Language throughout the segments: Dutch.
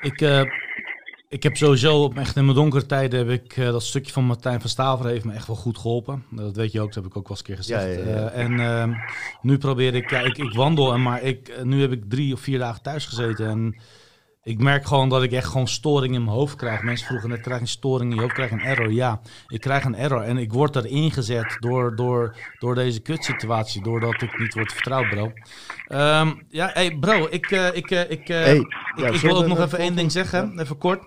Ik, uh, ik heb sowieso, echt in mijn donkere tijden, heb ik uh, dat stukje van Martijn van Staver heeft me echt wel goed geholpen. Dat weet je ook, dat heb ik ook wel eens een keer gezegd. Ja, ja, ja. Uh, en ehm, nu probeer ik, ja, ik, ik wandel, en maar ik, nu heb ik drie of vier dagen thuis gezeten. En ik merk gewoon dat ik echt gewoon storing in mijn hoofd krijg. Mensen vroegen net, krijg je een storing in je hoofd, krijg een error? Ja, ik krijg een error en ik word erin gezet door, door, door deze kutsituatie, doordat ik niet word vertrouwd, bro. Um, ja, hey bro, ik, uh, ik, uh, ik, uh, Hey, ik, ja, ik wil ook nog even één ding zeggen, even kort.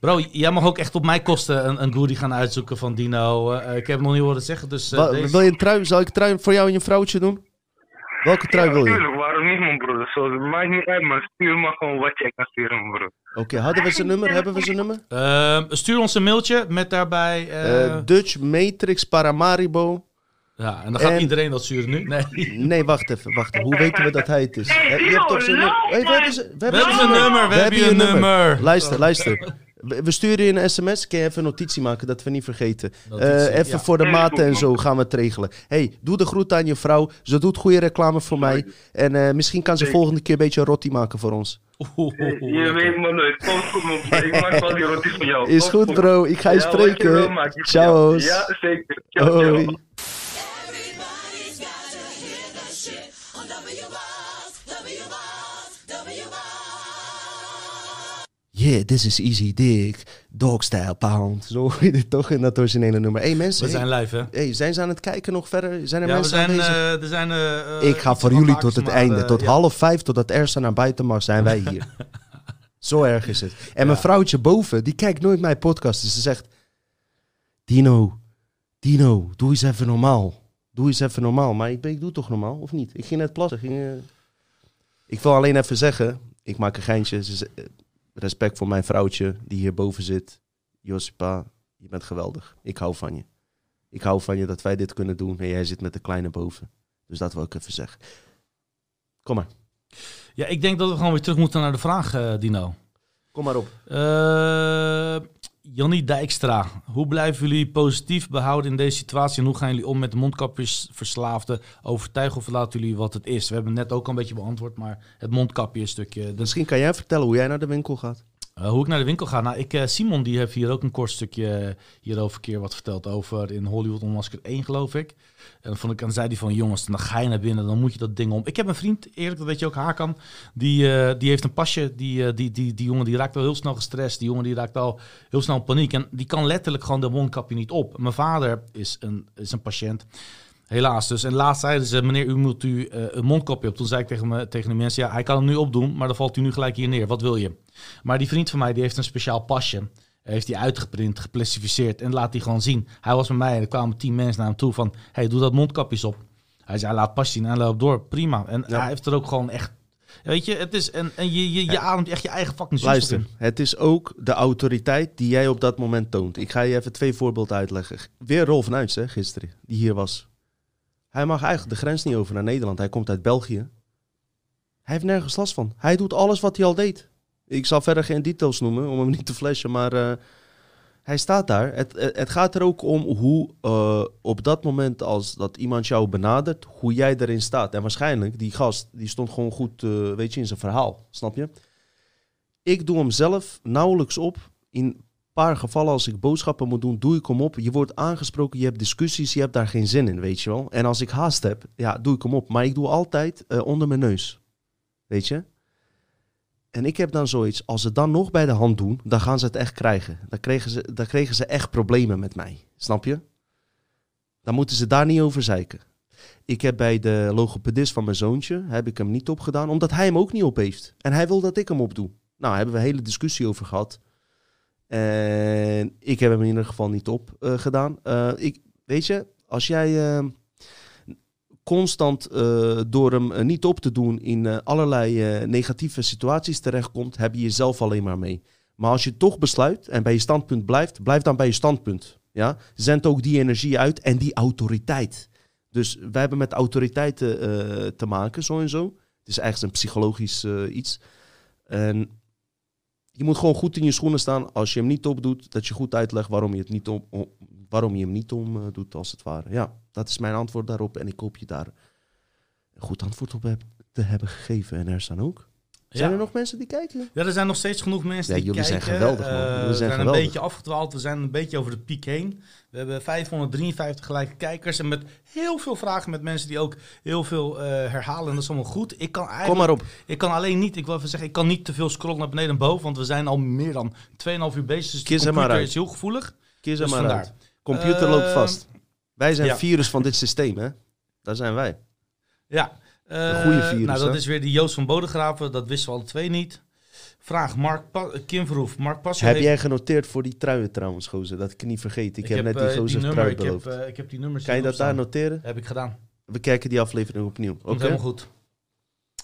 Bro, jij mag ook echt op mijn kosten een, een goodie gaan uitzoeken van Dino. Eh, ik heb hem nog niet horen zeggen, dus... eh, deze- Wil je een trui? Zal ik een trui voor jou en je vrouwtje doen? Welke trui wil je? Tuurlijk, waarom niet, man, broer? Zo, het maakt niet uit, man. Stuur maar gewoon wat jij kan sturen, man, broer. Oké, hadden we zijn nummer? Hebben we zijn nummer? Ehm, stuur ons een mailtje met daarbij... eh, Eh, Dutch Matrix Paramaribo. ja, en dan gaat en- iedereen dat sturen nu. Nee. Nee, wacht even, wacht even. Hoe weten we dat hij het is? Eh, je hebt toch zijn nummer? Hey, we hebben zijn- we We hebben zijn zijn nummer, we hebben je nummer. Luister, luister. We sturen je een sms. Kun je even een notitie maken, dat we niet vergeten. Notitie, Eh, even ja. voor de maten en zo gaan we het regelen. hey, doe de groet aan je vrouw. Ze doet goede reclame voor mij. En eh, misschien kan ze volgende keer een beetje rotti maken voor ons. Oeh, Je weet maar nooit. Kom. Ik maak wel die roties van jou. Is goed, bro. Ik ga je Ja, spreken. voor Ciao. Ja, zeker. Ciao, Yeah, this is Easy Dick. Dogstyle Pound. Zo heet het toch in dat originele nummer. hey, mensen. We zijn live, hè? hey, zijn ze aan het kijken nog verder? Zijn er Ja, we mensen zijn, aanwezig? eh, er zijn, eh, Ik ga voor jullie tot het maar, einde. eh, Tot ja. half vijf, totdat Ersa naar buiten mag, zijn wij hier. Zo erg is het. En mijn vrouwtje boven, die kijkt nooit mijn podcast. Dus ze zegt... Dino, Dino, doe eens even normaal. Doe eens even normaal. Maar ik, ben- ik doe toch normaal, of niet? Ik ging net plassen. Ging, Ik wil alleen even zeggen, ik maak een geintje. Ze respect voor mijn vrouwtje die hierboven zit. Josipa, je bent geweldig. Ik hou van je. Ik hou van je dat wij dit kunnen doen. En jij zit met de kleine boven. Dus dat wil ik even zeggen. Kom maar. Ja, ik denk dat we gewoon weer terug moeten naar de vraag, eh, Dino. Kom maar op. Eh Jannie Dijkstra, hoe blijven jullie positief behouden in deze situatie en hoe gaan jullie om met de mondkapjesverslaafden? Overtuigen of laten jullie wat het is? We hebben het net ook al een beetje beantwoord, maar het mondkapje stukje. Misschien kan jij vertellen hoe jij naar de winkel gaat. Eh, hoe ik naar de winkel ga? Nou, ik, eh, Simon die heeft hier ook een kort stukje eh, hierover keer wat verteld over in Hollywood Onmaskerd 1 geloof ik. En dan, vond ik, dan zei hij van jongens, dan ga je naar binnen, dan moet je dat ding om. Ik heb een vriend, eerlijk, dat weet je ook, Hakan, die, die heeft een pasje. Die, die, die, die jongen die raakt al heel snel gestrest. Die jongen die raakt al heel snel paniek. En die kan letterlijk gewoon de mondkapje niet op. Mijn vader is een, is een patiënt. Helaas dus. En laatst zeiden ze, meneer, u moet u eh, een mondkapje op. Toen zei ik tegen, me, tegen de mensen, ja, hij kan hem nu opdoen, maar dan valt u nu gelijk hier neer. Wat wil je? Maar die vriend van mij, die heeft een speciaal pasje. Heeft hij uitgeprint, geplastificeerd en laat die gewoon zien. Hij was met mij en er kwamen tien mensen naar hem toe van, hey, doe dat mondkapje eens op. Hij zei, laat pas zien en hij loopt door. Prima. En Ja. hij heeft er ook gewoon echt... Weet je, het is... En, en je, je, je ademt echt je eigen fucking Luister, in. het is ook de autoriteit die jij op dat moment toont. Ik ga je even twee voorbeelden uitleggen. Weer Rolf Nuits, hè, gisteren, die hier was. Hij mag eigenlijk de grens niet over naar Nederland. Hij komt uit België. Hij heeft nergens last van. Hij doet alles wat hij al deed. Ik zal verder geen details noemen om hem niet te flashen, maar eh, hij staat daar. Het, het het gaat er ook om hoe eh, op dat moment als dat iemand jou benadert, hoe jij erin staat. En waarschijnlijk, die gast, die stond gewoon goed, eh, weet je, in zijn verhaal. Snap je? Ik doe hem zelf nauwelijks op. In paar gevallen, als ik boodschappen moet doen, doe ik hem op. Je wordt aangesproken, je hebt discussies, je hebt daar geen zin in, weet je wel. En als ik haast heb, ja, doe ik hem op. Maar ik doe altijd eh, onder mijn neus. Weet je? En ik heb dan zoiets, als ze dan nog bij de hand doen, dan gaan ze het echt krijgen. Dan kregen ze, dan kregen ze echt problemen met mij. Snap je? Dan moeten ze daar niet over zeiken. Ik heb bij de logopedist van mijn zoontje, heb ik hem niet opgedaan, omdat hij hem ook niet op heeft. En hij wil dat ik hem opdoe. Nou, daar hebben we een hele discussie over gehad. En ik heb hem in ieder geval niet op eh, gedaan. Eh, ik, weet je, als jij eh, constant eh, door hem niet op te doen in allerlei negatieve situaties terechtkomt, heb je jezelf alleen maar mee. Maar als je toch besluit en bij je standpunt blijft, blijf dan bij je standpunt. Ja? Zend ook die energie uit en die autoriteit. Dus wij hebben met autoriteiten te maken, zo en zo. Het is eigenlijk een psychologisch iets. En je moet gewoon goed in je schoenen staan. Als je hem niet opdoet, dat je goed uitlegt waarom je, het niet om, om- waarom je hem niet om eh, doet, als het ware. Ja, dat is mijn antwoord daarop. En ik hoop je daar een goed antwoord op heb, te hebben gegeven. En er staan ook. Zijn Ja. er nog mensen die kijken? Ja, er zijn nog steeds genoeg mensen Ja, die jullie zijn geweldig, man. Eh, Jullie we zijn zijn geweldig. een beetje afgedwaald. We zijn een beetje over de piek heen. We hebben 553 gelijke kijkers. En met heel veel vragen met mensen die ook heel veel eh, herhalen. En dat is allemaal goed. Ik kan eigenlijk, Kom maar op. Ik kan alleen niet, ik wil even zeggen, ik kan niet te veel scrollen naar beneden en boven. Want we zijn al meer dan 2,5 uur bezig. Dus de Kies er maar computer uit. is heel gevoelig. Kies Dus maar vandaar. uit. Computer Eh, loopt vast. Wij zijn ja. virus van dit systeem, hè? Daar zijn wij. Ja. Een goede virus, Nou, dat hè? is weer die Joost van Bodegraven. Dat wisten we alle twee niet. Vraag Mark pa Kim Verhoef. Mark Passio Heb heeft- jij genoteerd voor die truien trouwens, gozer? Dat ik niet vergeet. Ik, heb net die eh, gozer nummer, trui ik heb, beloofd. eh, ik heb die nummers kan je dat daar noteren? Heb ik gedaan. We kijken die aflevering opnieuw. Oké? Komt helemaal goed.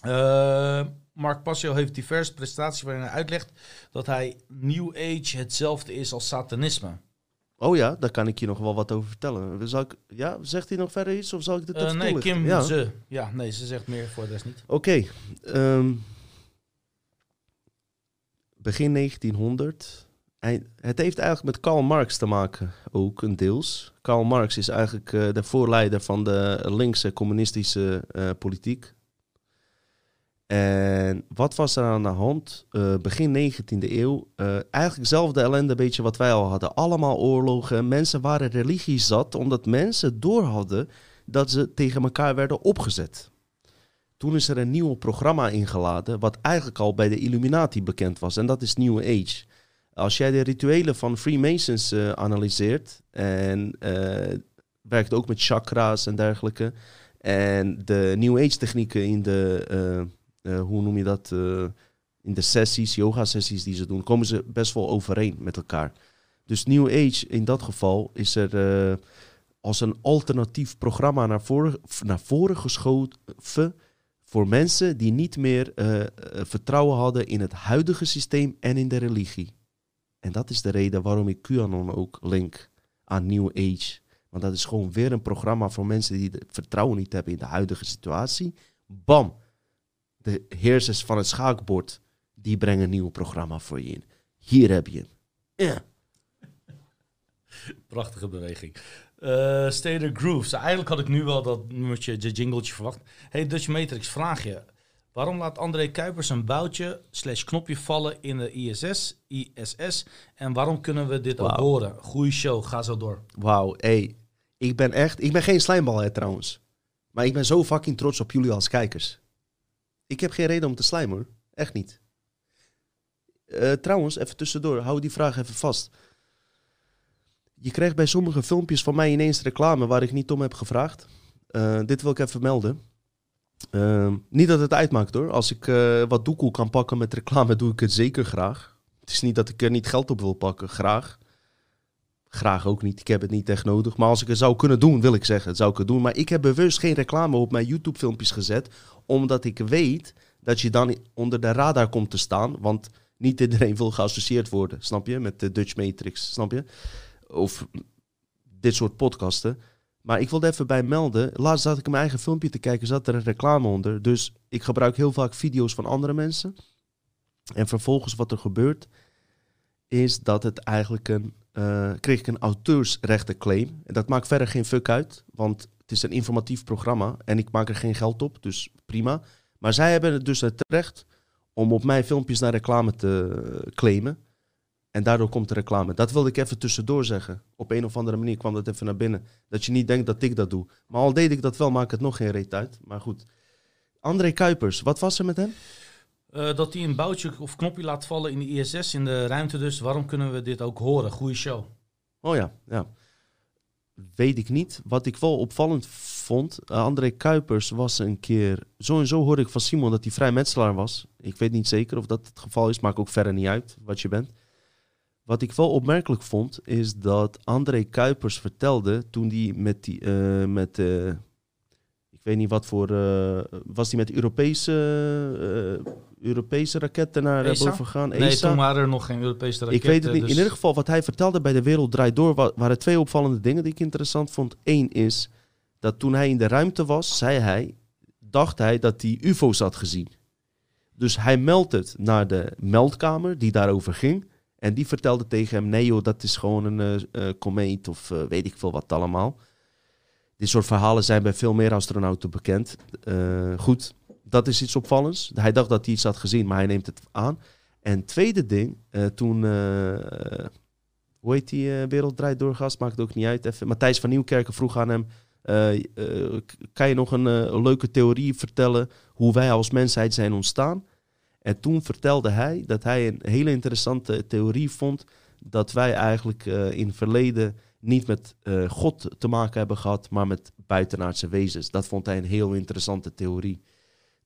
Eh, Mark Passio heeft diverse prestaties waarin hij uitlegt dat hij New Age hetzelfde is als satanisme. Oh ja, daar kan ik je nog wel wat over vertellen. Zal ik, ja, zegt hij nog verder iets of zal ik dit Eh, even nee? Kim ja. ze. Ja, nee, ze zegt meer voor de rest niet. Oké. ehm, begin 1900. Eind- Het heeft eigenlijk met Karl Marx te maken, ook een deels. Karl Marx is eigenlijk eh, de voorleider van de linkse communistische eh, politiek. En wat was er aan de hand? Eh, begin 19e eeuw. eh, eigenlijk hetzelfde ellende, beetje wat wij al hadden. Allemaal oorlogen. Mensen waren religie zat, omdat mensen door hadden dat ze tegen elkaar werden opgezet. Toen is er een nieuw programma ingeladen, wat eigenlijk al bij de Illuminati bekend was. En dat is New Age. Als jij de rituelen van Freemasons eh, analyseert, en werkt ook met chakra's en dergelijke, en de New Age technieken in de, eh, hoe noem je dat, eh, in de sessies, yoga sessies die ze doen, komen ze best wel overeen met elkaar. Dus New Age in dat geval is er eh, als een alternatief programma naar voren, naar voren geschoven voor mensen die niet meer vertrouwen hadden in het huidige systeem en in de religie. En dat is de reden waarom ik QAnon ook link aan New Age. Want dat is gewoon weer een programma voor mensen die vertrouwen niet hebben in de huidige situatie. Bam! De heersers van het schaakbord, die brengen een nieuw programma voor je in. Hier heb je hem. Ja. Prachtige beweging. Stader Grooves. Eigenlijk had ik nu wel dat nummertje, de jingletje verwacht. Hey Dutch Matrix, vraag je. Waarom laat André Kuipers een boutje slash knopje vallen in de ISS, ISS? En waarom kunnen we dit ook Wauw. horen? Goeie show, ga zo door. Wauw, hey. Ik ben echt... Ik ben geen slijmbal, hè, trouwens. Maar ik ben zo fucking trots op jullie als kijkers. Ik heb geen reden om te slijmen, hoor. Echt niet. Eh, trouwens, even tussendoor. Hou die vraag even vast. Je krijgt bij sommige filmpjes van mij ineens reclame waar ik niet om heb gevraagd. Eh, dit wil ik even melden. Ehm, niet dat het uitmaakt hoor. Als ik eh, wat doekoe kan pakken met reclame, doe ik het zeker graag. Het is niet dat ik er niet geld op wil pakken. Graag. Graag ook niet. Ik heb het niet echt nodig. Maar als ik het zou kunnen doen, wil ik zeggen, zou ik het doen. Maar ik heb bewust geen reclame op mijn YouTube-filmpjes gezet. Omdat ik weet dat je dan onder de radar komt te staan. Want niet iedereen wil geassocieerd worden, snap je? Met de Dutch Matrix, snap je? Of dit soort podcasten. Maar ik wilde even bij melden. Laatst zat ik mijn eigen filmpje te kijken, zat er een reclame onder. Dus ik gebruik heel vaak video's van andere mensen. En vervolgens wat er gebeurt, is dat het eigenlijk een... eh, kreeg ik een auteursrechtenclaim. En dat maakt verder geen fuck uit, want het is een informatief programma en ik maak er geen geld op, dus prima. Maar zij hebben het dus het recht om op mijn filmpjes naar reclame te claimen. En daardoor komt de reclame. Dat wilde ik even tussendoor zeggen. Op een of andere manier kwam dat even naar binnen. Dat je niet denkt dat ik dat doe. Maar al deed ik dat wel, maakt het nog geen reet uit. Maar goed. André Kuipers, wat was er met hem? Eh, dat hij een boutje of knopje laat vallen in de ISS, in de ruimte dus. Waarom kunnen we dit ook horen? Goeie show. Oh ja, ja. Weet ik niet. Wat ik wel opvallend vond, eh, André Kuipers was een keer... Zo en zo hoorde ik van Simon dat hij vrijmetselaar was. Ik weet niet zeker of dat het geval is, maakt ook verder niet uit wat je bent. Wat ik wel opmerkelijk vond, is dat André Kuipers vertelde toen hij met die... eh, met, ik weet niet wat voor... was hij met Europese, Europese raketten naar eh, ESA? boven gegaan? Nee, ESA? toen waren er nog geen Europese raketten. Ik weet het niet. dus- In ieder geval, wat hij vertelde bij De Wereld Draait Door, wa- waren twee opvallende dingen die ik interessant vond. Eén is dat toen hij in de ruimte was, zei hij, dacht hij dat hij UFO's had gezien. Dus hij meldt het naar de meldkamer die daarover ging. En die vertelde tegen hem, nee joh, dat is gewoon een eh, eh, komeet of weet ik veel wat allemaal. Dit soort verhalen zijn bij veel meer astronauten bekend. Eh, goed, dat is iets opvallends. Hij dacht dat hij iets had gezien, maar hij neemt het aan. En tweede ding, eh, toen, eh, hoe heet die eh, Wereld Draait Door gast, maakt het ook niet uit. Matthijs van Nieuwkerken vroeg aan hem, kan je nog een, leuke theorie vertellen hoe wij als mensheid zijn ontstaan? En toen vertelde hij dat hij een hele interessante theorie vond dat wij eigenlijk in het verleden niet met God te maken hebben gehad, maar met buitenaardse wezens. Dat vond hij een heel interessante theorie.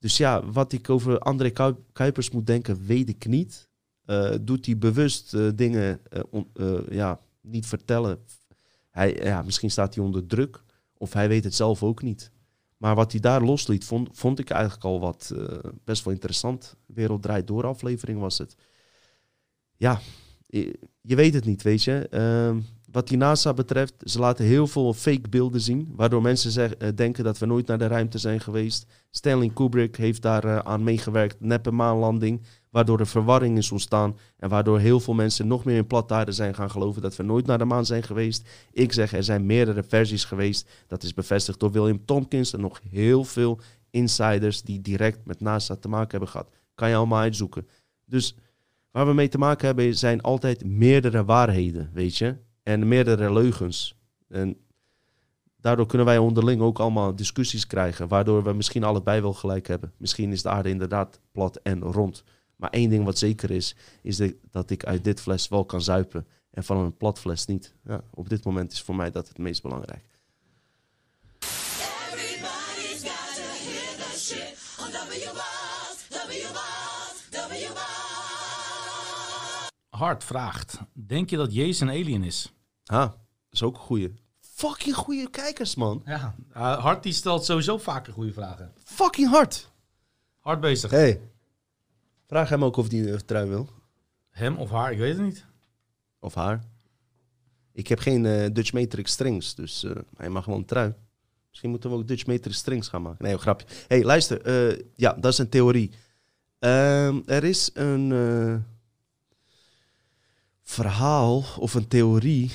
Dus ja, wat ik over André Kuip- Kuipers moet denken, weet ik niet. Eh, doet hij bewust eh, dingen eh, on- ja, niet vertellen? Hij, ja, misschien staat hij onder druk, of hij weet het zelf ook niet. Maar wat hij daar losliet, vond, vond ik eigenlijk al wat best wel interessant. Wereld draait door aflevering was het. Ja, je, je weet het niet, weet je. Wat die NASA betreft, ze laten heel veel fake beelden zien, waardoor mensen eh, denken dat we nooit naar de ruimte zijn geweest. Stanley Kubrick heeft daar eh, aan meegewerkt, neppe maanlanding, waardoor er verwarring is ontstaan en waardoor heel veel mensen nog meer in plataarde zijn gaan geloven dat we nooit naar de maan zijn geweest. Ik zeg, er zijn meerdere versies geweest. Dat is bevestigd door William Tompkins en nog heel veel insiders die direct met NASA te maken hebben gehad. Kan je allemaal uitzoeken. Dus waar we mee te maken hebben zijn altijd meerdere waarheden, weet je. En meerdere leugens. En daardoor kunnen wij onderling ook allemaal discussies krijgen, waardoor we misschien allebei wel gelijk hebben. Misschien is de aarde inderdaad plat en rond. Maar één ding wat zeker is, is dat ik uit dit fles wel kan zuipen en van een plat fles niet. Ja, op dit moment is voor mij dat het meest belangrijk. Hart vraagt, denk je dat Jezus een alien is? Ah, dat is ook een goeie. Fucking goede kijkers, man. Ja. Hart die stelt sowieso vaker goede vragen. Fucking hard. Hard bezig. Hey. Vraag hem ook of hij een trui wil. Hem of haar, ik weet het niet. Of haar. Ik heb geen eh, Dutch Matrix strings, dus eh, hij mag gewoon een trui. Misschien moeten we ook Dutch Matrix strings gaan maken. Nee, een grapje. hey, luister. eh, ja, dat is een theorie. Ehm, er is een eh, verhaal of een theorie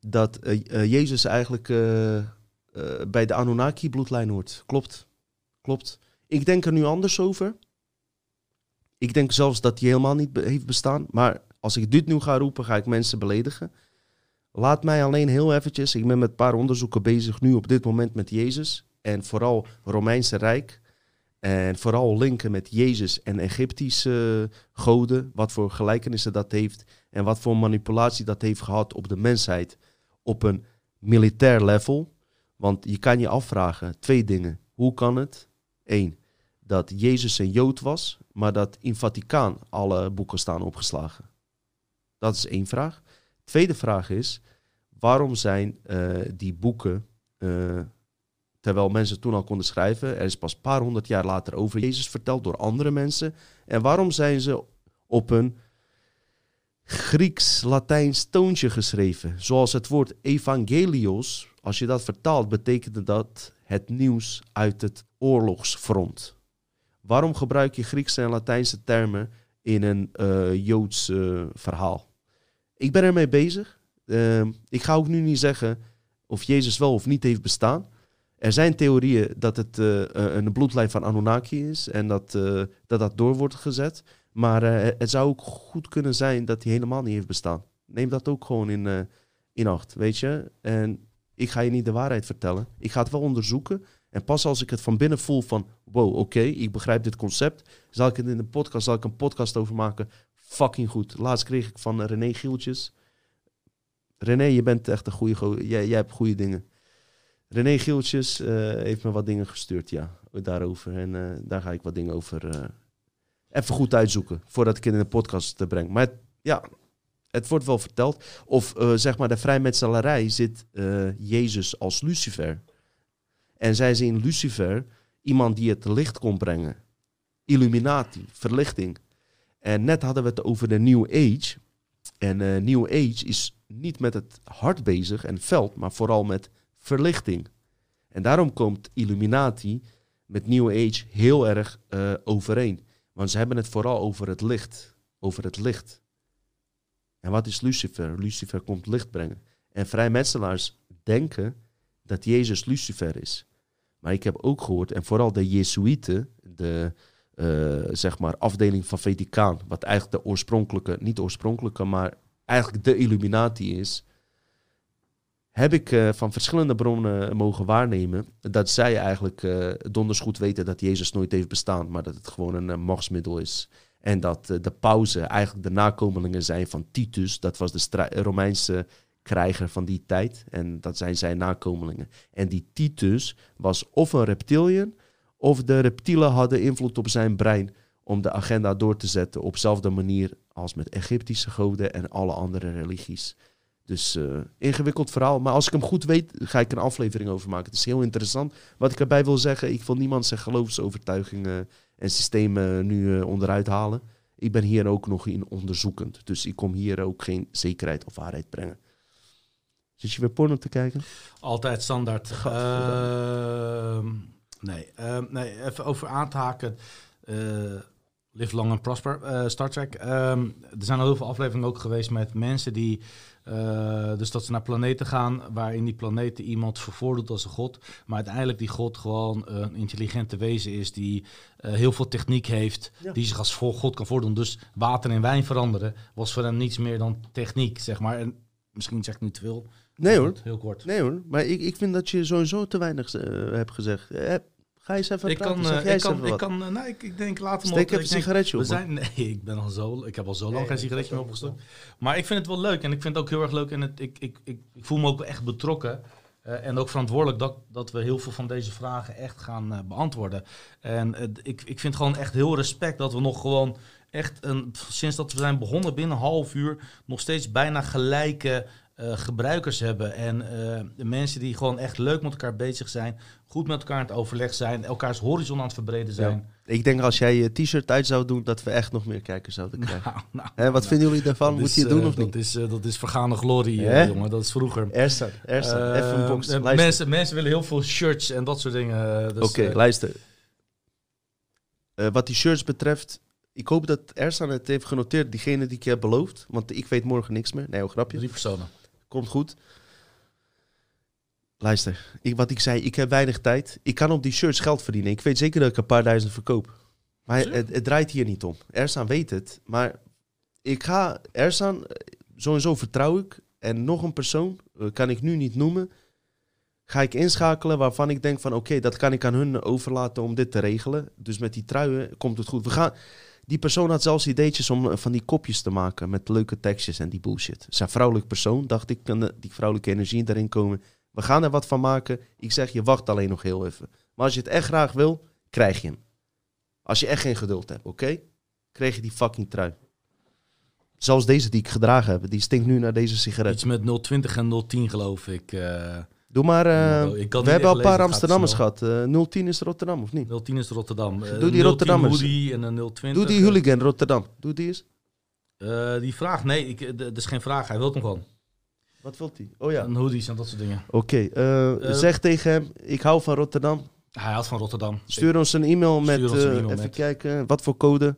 dat eh, eh, Jezus eigenlijk eh, bij de Anunnaki-bloedlijn hoort. Klopt. Klopt. Ik denk er nu anders over. Ik denk zelfs dat hij helemaal niet heeft bestaan. Maar als ik dit nu ga roepen, ga ik mensen beledigen. Laat mij alleen heel eventjes, ik ben met een paar onderzoeken bezig nu op dit moment met Jezus. En vooral Romeinse Rijk. En vooral linken met Jezus en Egyptische goden. Wat voor gelijkenissen dat heeft. En wat voor manipulatie dat heeft gehad op de mensheid. Op een militair level. Want je kan je afvragen, twee dingen. Hoe kan het? Eén, dat Jezus een Jood was, maar dat in Vaticaan alle boeken staan opgeslagen. Dat is één vraag. Tweede vraag is, waarom zijn eh, die boeken, eh, terwijl mensen toen al konden schrijven, er is pas een paar honderd jaar later over Jezus verteld door andere mensen, en waarom zijn ze op een Grieks-Latijns toontje geschreven? Zoals het woord evangelios, als je dat vertaalt, betekende dat het nieuws uit het oorlogsfront. Waarom gebruik je Griekse en Latijnse termen in een eh, Joods eh, verhaal? Ik ben ermee bezig. Ehm, ik ga ook nu niet zeggen of Jezus wel of niet heeft bestaan. Er zijn theorieën dat het eh, een bloedlijn van Anunnaki is en dat, eh, dat dat door wordt gezet. Maar eh, het zou ook goed kunnen zijn dat hij helemaal niet heeft bestaan. Neem dat ook gewoon in, eh, in acht, weet je. En ik ga je niet de waarheid vertellen. Ik ga het wel onderzoeken. En pas als ik het van binnen voel van... wow, oké, ik begrijp dit concept... zal ik het in de podcast, zal ik een podcast over maken. Fucking goed. Laatst kreeg ik van René Gieltjes... René, je bent echt een goede... go- Jij, jij hebt goede dingen. René Gieltjes eh, heeft me wat dingen gestuurd, ja, daarover. En eh, daar ga ik wat dingen over eh, even goed uitzoeken... voordat ik het in de podcast breng. Maar het- ja, het wordt wel verteld. Of zeg maar, de vrijmetselarij zit Jezus als Lucifer. En zij zien Lucifer iemand die het licht kon brengen. Illuminati, verlichting. En net hadden we het over de New Age. En eh New Age is niet met het hart bezig en veld, maar vooral met verlichting. En daarom komt Illuminati met New Age heel erg eh, overeen. Want ze hebben het vooral over het licht. Over het licht. En wat is Lucifer? Lucifer komt licht brengen. En vrijmetselaars denken dat Jezus Lucifer is. Maar ik heb ook gehoord, en vooral de Jesuiten, de eh, zeg maar afdeling van Vaticaan, wat eigenlijk de oorspronkelijke, niet oorspronkelijke, maar eigenlijk de Illuminati is, heb ik eh, van verschillende bronnen mogen waarnemen dat zij eigenlijk eh, donders goed weten dat Jezus nooit heeft bestaan, maar dat het gewoon een eh, machtsmiddel is. En dat eh, de pauzen eigenlijk de nakomelingen zijn van Titus, dat was de Romeinse krijger van die tijd. En dat zijn zijn nakomelingen. En die Titus was of een reptilian, of de reptielen hadden invloed op zijn brein om de agenda door te zetten op dezelfde manier als met Egyptische goden en alle andere religies. Dus eh, ingewikkeld verhaal. Maar als ik hem goed weet, ga ik een aflevering over maken. Het is heel interessant. Wat ik erbij wil zeggen, ik wil niemand zijn geloofsovertuigingen en systemen nu eh, onderuit halen. Ik ben hier ook nog in onderzoekend. Dus ik kom hier ook geen zekerheid of waarheid brengen. Zit je weer porno te kijken? Altijd standaard. Ehm, nee, ehm, nee, even over aan te haken. Eh, Live Long and Prosper, Star Trek. Ehm, er zijn al heel veel afleveringen ook geweest met mensen die... eh, dus dat ze naar planeten gaan waarin die planeten iemand vervoordoet als een god. Maar uiteindelijk die god gewoon een intelligente wezen is die eh, heel veel techniek heeft. Ja. Die zich als voor god kan voordoen. Dus water in wijn veranderen was voor hem niets meer dan techniek, zeg maar. En misschien zeg ik nu te veel. Nee hoor. Heel kort. Nee hoor. Maar ik, ik vind dat je sowieso te weinig eh, hebt gezegd. Ga eens even Ik praten. kan, zeg eh, jij ik eens kan, even ik kan, eh, nou, ik, ik denk, laat hem Steek op. even Ik een sigaretje op. zijn, nee, ik ben al zo, ik heb al zo lang Nee, geen sigaretje meer opgestoken. Maar ik vind het wel leuk en ik vind het ook heel erg leuk en het, ik, ik, ik, ik voel me ook echt betrokken. eh, en ook verantwoordelijk dat, dat we heel veel van deze vragen echt gaan beantwoorden. En ik, ik vind gewoon echt heel respect dat we nog gewoon echt, een, sinds dat we zijn begonnen binnen een half uur, nog steeds bijna gelijke eh, gebruikers hebben. En eh, de mensen die gewoon echt leuk met elkaar bezig zijn, goed met elkaar aan het overleg zijn, elkaars horizon aan het verbreden zijn. Ik denk als jij je t-shirt uit zou doen, dat we echt nog meer kijkers zouden krijgen. Nou, nou, Hè, wat nou, vinden jullie daarvan? Moet is, je het doen eh, of niet? Dat is, dat is vergane glorie, eh, jongen. Dat is vroeger. Ersan, Ersan, even een box. eh, Luister. mensen, mensen willen heel veel shirts en dat soort dingen. dus, Oké, eh, luister. Wat die shirts betreft, ik hoop dat Ersan het heeft genoteerd, diegene die ik je heb beloofd. Want ik weet morgen niks meer. Nee, een grapje. drie personen. Komt goed. Luister, ik, wat ik zei, ik heb weinig tijd. Ik kan op die shirts geld verdienen. Ik weet zeker dat ik een paar duizend verkoop. Maar het, het draait hier niet om. Ersan weet het. Maar ik ga, Ersan, eh, sowieso vertrouw ik. En nog een persoon, eh, kan ik nu niet noemen, ga ik inschakelen waarvan ik denk van oké, dat kan ik aan hun overlaten om dit te regelen. Dus met die truien komt het goed. We gaan, die persoon had zelfs ideetjes om eh, van die kopjes te maken met leuke tekstjes en die bullshit. Een vrouwelijk persoon, dacht ik, kan de- die vrouwelijke energie erin komen. We gaan er wat van maken. Ik zeg je, wacht alleen nog heel even. Maar als je het echt graag wil, krijg je hem. Als je echt geen geduld hebt, oké? Krijg je die fucking trui. Zelfs deze die ik gedragen heb, die stinkt nu naar deze sigaret. Iets met 020 en 010 geloof ik. eh Doe maar, eh, Ik kan we hebben al een paar Amsterdammers gehad. Eh 010 is Rotterdam, of niet? 010 is Rotterdam. Eh, Doe die 010 Rotterdammers. en een 020. Doe die eh, hooligan Rotterdam. Doe die eens. eh, die vraag, nee, ik, eh, dat is geen vraag. Hij wil hem gewoon. Wat wilt hij? Oh ja. Een hoodies en dat soort dingen. Oké, eh, Eh, zeg tegen hem, ik hou van Rotterdam. Hij houdt van Rotterdam. Stuur ons een e-mail met, eh, even met- kijken, wat voor code?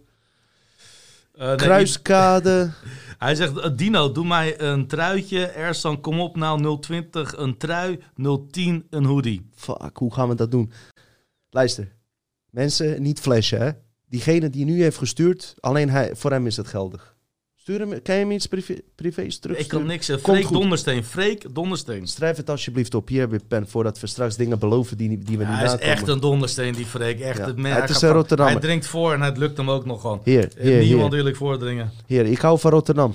Eh, nee, Kruiskade. Hij zegt, eh, Dino, doe mij een truitje. Ersan, kom op nou, 020 een trui, 010 een hoodie. Fuck, hoe gaan we dat doen? Luister, mensen, niet flashen hè. Diegene die nu heeft gestuurd, alleen hij, voor hem is het geldig. Stuur hem, kan je hem iets privé, privés terug? Ik kan niks. eh, Freek. Dondersteen. Freek Dondersteen. Schrijf het alsjeblieft op. Hier heb je pen voordat we straks dingen beloven die, die we niet hij is nakomen. echt een dondersteen, die Freek. Echt, Ja. het, Het hij is gaat. Hij drinkt voor en het lukt hem ook nog gewoon. Hier, hier, Niemand wil ik voordringen. hier. Ik hou van Rotterdam.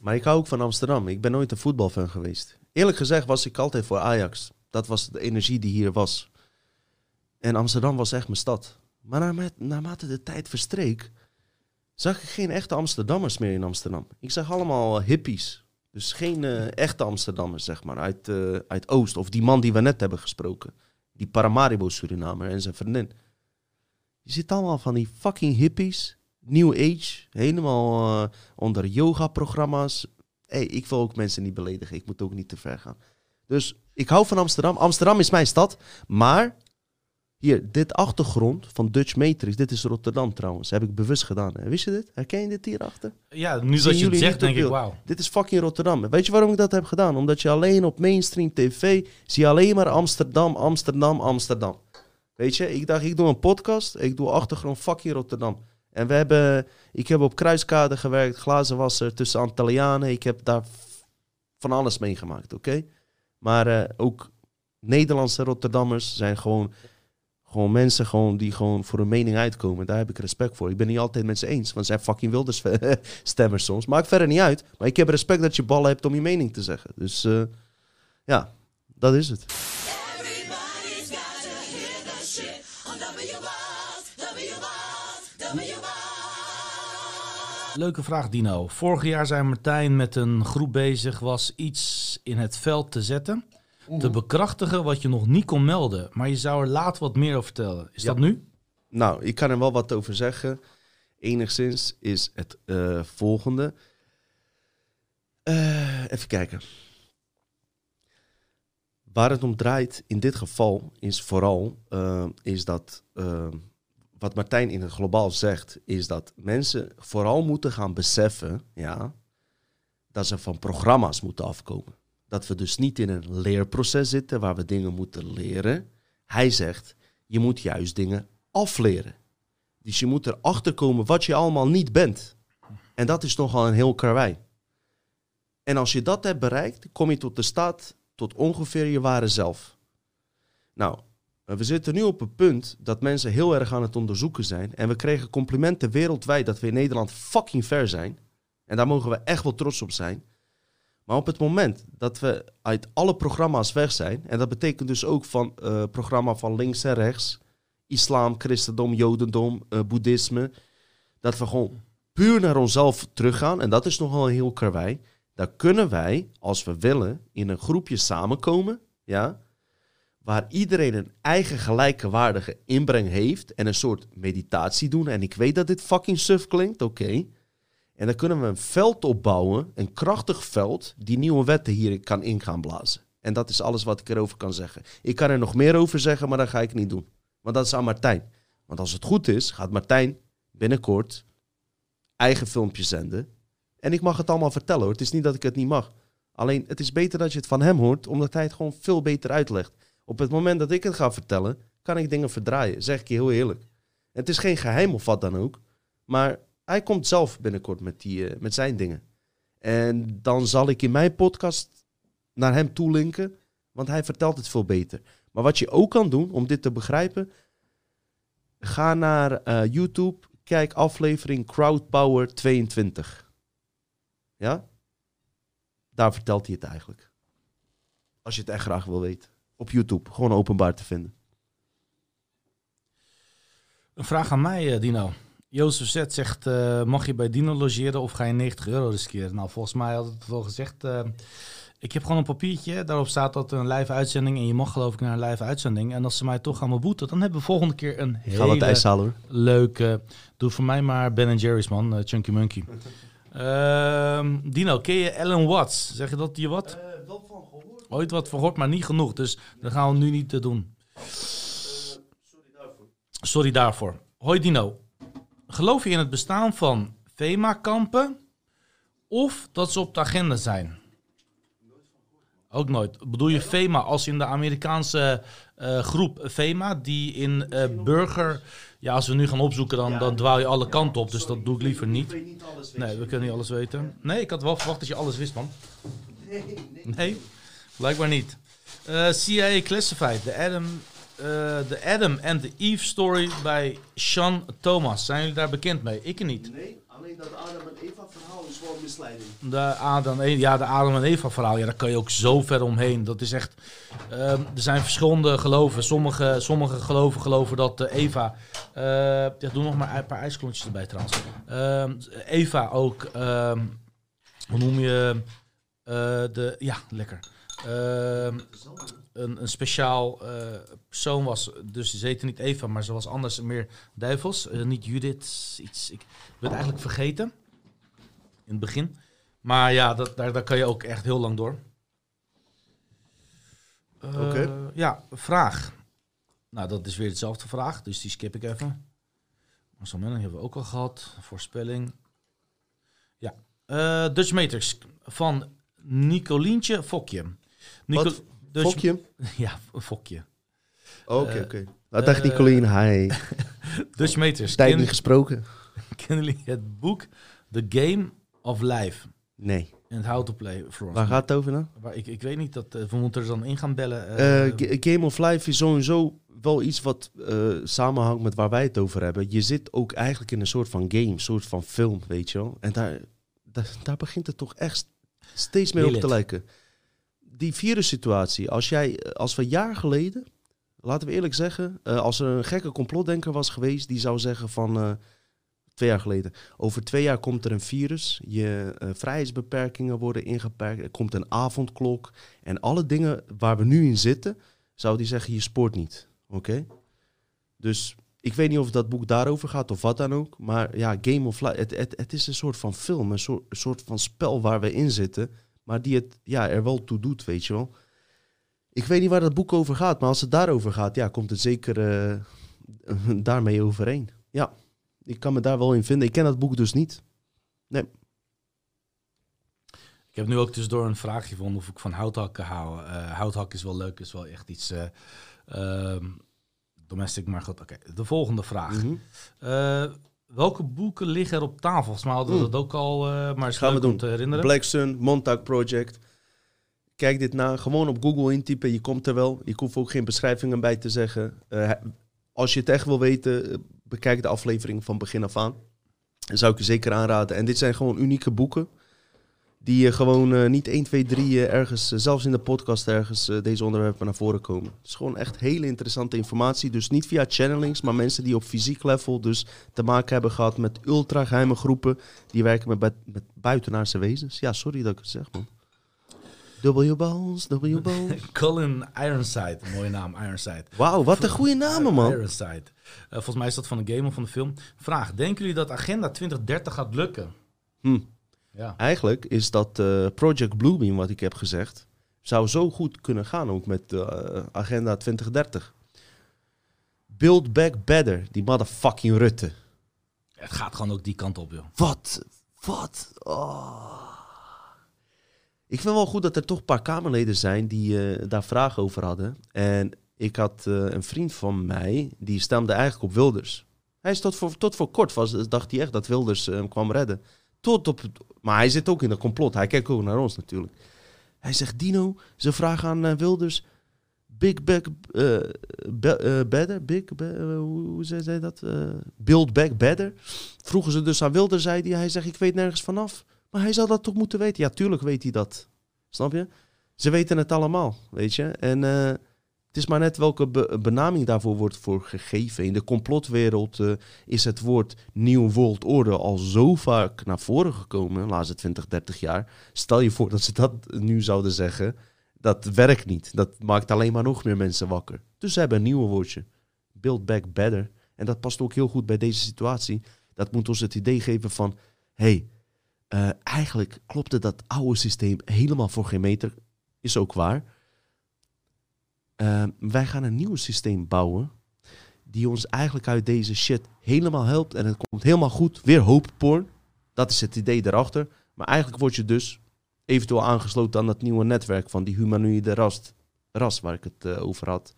Maar ik hou ook van Amsterdam. Ik ben nooit een voetbalfan geweest. Eerlijk gezegd was ik altijd voor Ajax. Dat was de energie die hier was. En Amsterdam was echt mijn stad. Maar naarmate, de tijd verstreek, zag ik geen echte Amsterdammers meer in Amsterdam. Ik zag allemaal hippies. Dus geen eh, echte Amsterdammers, zeg maar, uit, eh, uit Oost. Of die man die we net hebben gesproken. Die Paramaribo Surinamer en zijn vriendin. Je ziet allemaal van die fucking hippies. New Age. Helemaal eh, onder yoga-programma's. Hey, ik wil ook mensen niet beledigen. Ik moet ook niet te ver gaan. Dus ik hou van Amsterdam. Amsterdam is mijn stad. Maar Hier, dit achtergrond van Dutch Matrix, dit is Rotterdam trouwens. Heb ik bewust gedaan. hè. Wist je dit? Herken je dit hierachter? Ja, nu dat je het zegt, denk ik, wauw. Dit is fucking Rotterdam. Weet je waarom ik dat heb gedaan? Omdat je alleen op mainstream tv zie je alleen maar Amsterdam, Amsterdam, Amsterdam. Weet je, ik dacht, ik doe een podcast, ik doe achtergrond fucking Rotterdam. En we hebben, ik heb op Kruiskade gewerkt, glazenwasser tussen Antillianen. Ik heb daar van alles meegemaakt, oké? Maar eh, ook Nederlandse Rotterdammers zijn gewoon, gewoon mensen gewoon die gewoon voor een mening uitkomen. Daar heb ik respect voor. Ik ben niet altijd met ze eens, want ze zijn fucking wilders stemmers soms. Maakt verder niet uit. Maar ik heb respect dat je ballen hebt om je mening te zeggen. Dus eh, ja, dat is het. Leuke vraag, Dino. Vorig jaar zei Martijn met een groep bezig, was iets in het veld te zetten. Te bekrachtigen wat je nog niet kon melden. Maar je zou er later wat meer over vertellen. Is Ja. dat nu? Nou, ik kan er wel wat over zeggen. Enigszins is het eh, volgende. Eh, even kijken. Waar het om draait in dit geval is vooral eh, is dat wat Martijn in het globaal zegt, is dat mensen vooral moeten gaan beseffen, ja, dat ze van programma's moeten afkomen. Dat we dus niet in een leerproces zitten waar we dingen moeten leren. Hij zegt, je moet juist dingen afleren. Dus je moet erachter komen wat je allemaal niet bent. En dat is nogal een heel karwei. En als je dat hebt bereikt, kom je tot de staat, tot ongeveer je ware zelf. Nou, we zitten nu op een punt dat mensen heel erg aan het onderzoeken zijn. En we kregen complimenten wereldwijd dat we in Nederland fucking ver zijn. En daar mogen we echt wel trots op zijn. Maar op het moment dat we uit alle programma's weg zijn, en dat betekent dus ook van eh programma van links en rechts, islam, christendom, jodendom, eh, boeddhisme, dat we gewoon puur naar onszelf teruggaan, en dat is nogal een heel karwei, dan kunnen wij, als we willen, in een groepje samenkomen, ja, waar iedereen een eigen gelijkewaardige inbreng heeft en een soort meditatie doen. En ik weet dat dit fucking suf klinkt, oké. En dan kunnen we een veld opbouwen, een krachtig veld, die nieuwe wetten hier kan in gaan blazen. En dat is alles wat ik erover kan zeggen. Ik kan er nog meer over zeggen, maar dat ga ik niet doen. Want dat is aan Martijn. Want als het goed is, gaat Martijn binnenkort eigen filmpjes zenden. En ik mag het allemaal vertellen hoor. Het is niet dat ik het niet mag. Alleen het is beter dat je het van hem hoort, omdat hij het gewoon veel beter uitlegt. Op het moment dat ik het ga vertellen, kan ik dingen verdraaien. Zeg ik je heel eerlijk. Het is geen geheim of wat dan ook. Maar hij komt zelf binnenkort met, die, eh, met zijn dingen. En dan zal ik in mijn podcast naar hem toelinken, want hij vertelt het veel beter. Maar wat je ook kan doen om dit te begrijpen, ga naar eh, YouTube, kijk aflevering Crowdpower 22. Ja? Daar vertelt hij het eigenlijk. Als je het echt graag wil weten. Op YouTube, gewoon openbaar te vinden. Een vraag aan mij, eh, Dino. Jozef Z zegt, eh, mag je bij Dino logeren of ga je 90 euro riskeren? Nou, volgens mij had het wel gezegd. eh, ik heb gewoon een papiertje, daarop staat dat een live uitzending en je mag geloof ik naar een live uitzending. En als ze mij toch gaan beboeten, dan hebben we volgende keer een Ik ga wat ijs hele halen hoor. leuke... Doe voor mij maar Ben Jerry's man, eh, Chunky Monkey. Ehm, Dino, ken je Alan Watts? Zeg je dat je wat? wel van gehoord. Ooit wat verhoord, maar niet genoeg. Dus dat gaan we nu niet doen. sorry daarvoor. Sorry daarvoor. Hoi Dino. Geloof je in het bestaan van FEMA-kampen of dat ze op de agenda zijn? Ook nooit. Bedoel je FEMA als in de Amerikaanse eh, groep FEMA die in eh, burger... Ja, als we nu gaan opzoeken dan, dan dwaal je alle kanten op. Dus dat doe ik liever niet. niet alles Nee, we kunnen niet alles weten. Nee, ik had wel verwacht dat je alles wist, man. Nee, blijkbaar niet. Eh, CIA Classified, de Adam, de Adam and the Eve story bij Sean Thomas. Zijn jullie daar bekend mee? Ik niet. Nee, alleen dat Adam en Eva verhaal is gewoon misleiding. De Adam, ja, de Adam en Eva verhaal, ja, daar kan je ook zo ver omheen. Dat is echt, ehm, er zijn verschillende geloven. Sommige, sommige geloven geloven dat eh, Eva, eh ja, doe nog maar een paar ijsklontjes erbij trouwens. Ehm, Eva ook, ehm, hoe noem je, eh, de, ja, lekker. Een, een speciaal eh, persoon was, dus ze heette niet Eva, maar ze was anders meer duivels. Eh, niet Judith, iets, ik ben eigenlijk vergeten in het begin. Maar ja, dat, daar, daar kan je ook echt heel lang door. Eh, Oké. Ja, vraag. Nou, dat is weer dezelfde vraag, dus die skip ik even. Marcel Menning hebben we ook al gehad. Voorspelling. Ja. Dutch Matrix van Nicolientje Fokje. Nico- Wat? Dutch- Fokje? Ja, Fokje. Oké, Eh, oké. Nou, dag eh, Nicolien, hi. Dutch Matrix. Tijd Ken- niet gesproken. Kennen jullie het boek The Game of Life? Nee. And How to Play Florence. Waar gaat het over dan? Waar, ik, ik weet niet, dat, eh, we moeten er dan in gaan bellen. eh, Eh, Ga- Game of Life is sowieso wel iets wat eh, samenhangt met waar wij het over hebben. Je zit ook eigenlijk in een soort van game, een soort van film, weet je wel. En daar, daar, daar begint het toch echt steeds meer op te lijken. Die virussituatie, als jij, eh, als we een jaar geleden, laten we eerlijk zeggen, eh, als er een gekke complotdenker was geweest, die zou zeggen van, eh, twee jaar geleden, over twee jaar komt er een virus, je vrijheidsbeperkingen worden ingeperkt, er komt een avondklok en alle dingen waar we nu in zitten, zou die zeggen, je spoort niet. Oké? Dus ik weet niet of dat boek daarover gaat of wat dan ook. Maar ja, Game of Life, het, is een soort van film, een soort van spel waar we in zitten. Maar die het ja, er wel toe doet, weet je wel. Ik weet niet waar dat boek over gaat, maar als het daarover gaat, ja, komt het zeker eh, daarmee overeen. Ja, ik kan me daar wel in vinden. Ik ken dat boek dus niet. Ik heb nu ook tussendoor een vraag gevonden of ik van houthakken hou. Eh houthak is wel leuk, is wel echt iets ehm, domestic, maar goed. Oké, de volgende vraag. Mhm. Welke boeken liggen er op tafel? Volgens mij hadden we Mm. dat ook al, eh, maar is Gaan we doen. te herinneren. Black Sun, Montauk Project. Kijk dit na. Gewoon op Google intypen. Je komt er wel. Ik hoef ook geen beschrijvingen bij te zeggen. Eh, als je het echt wil weten, eh, bekijk de aflevering van begin af aan. Dat zou ik je zeker aanraden. En dit zijn gewoon unieke boeken. Die je gewoon eh, niet 1, 2, 3 eh, ergens, eh, zelfs in de podcast ergens, eh, deze onderwerpen naar voren komen. Het is gewoon echt hele interessante informatie. Dus niet via channelings, maar mensen die op fysiek level dus te maken hebben gehad met ultra geheime groepen. Die werken met, bui- met buitenaardse wezens. Ja, sorry dat ik het zeg, man. W-balls, W-balls. Colin Ironside, mooie naam, Ironside. Wauw, wat een goede namen, man. Ironside. Eh, volgens mij is dat van een game of van de film. Vraag, denken jullie dat Agenda 2030 gaat lukken? Hm. Ja. Eigenlijk is dat eh, Project Bluebeam, wat ik heb gezegd, zou zo goed kunnen gaan ook met eh, Agenda 2030. Build Back Better, die motherfucking Rutte. Het gaat gewoon ook die kant op, joh. Wat? Wat? Oh. Ik vind wel goed dat er toch een paar Kamerleden zijn die eh, daar vragen over hadden. En ik had een vriend van mij, die stemde eigenlijk op Wilders. Hij is tot voor, tot voor kort was, dacht hij echt dat Wilders hem kwam redden. Tot op, maar hij zit ook in de complot. Hij kijkt ook naar ons natuurlijk. Hij zegt, Dino, ze vragen aan eh, Wilders... Big back, be- eh, better, big, be- eh, hoe, hoe zei zij dat? Build back better. Vroegen ze dus aan Wilders, zei hij, hij zegt, ik weet nergens vanaf. Maar hij zou dat toch moeten weten? Ja, tuurlijk weet hij dat. Snap je? Ze weten het allemaal, weet je? En het is maar net welke be- benaming daarvoor wordt voor gegeven. In de complotwereld eh, is het woord New World Order al zo vaak naar voren gekomen, de laatste 20, 30 jaar. Stel je voor dat ze dat nu zouden zeggen. Dat werkt niet. Dat maakt alleen maar nog meer mensen wakker. Dus ze hebben een nieuwe woordje. Build back better. En dat past ook heel goed bij deze situatie. Dat moet ons het idee geven van... hey, eh, eigenlijk klopte dat oude systeem helemaal voor geen meter. Is ook waar. Eh, wij gaan een nieuw systeem bouwen... die ons eigenlijk uit deze shit helemaal helpt. En het komt helemaal goed. Weer hoopporn. Dat is het idee daarachter. Maar eigenlijk word je dus eventueel aangesloten aan dat nieuwe netwerk van die humanoïde ras, ras waar ik het eh, over had.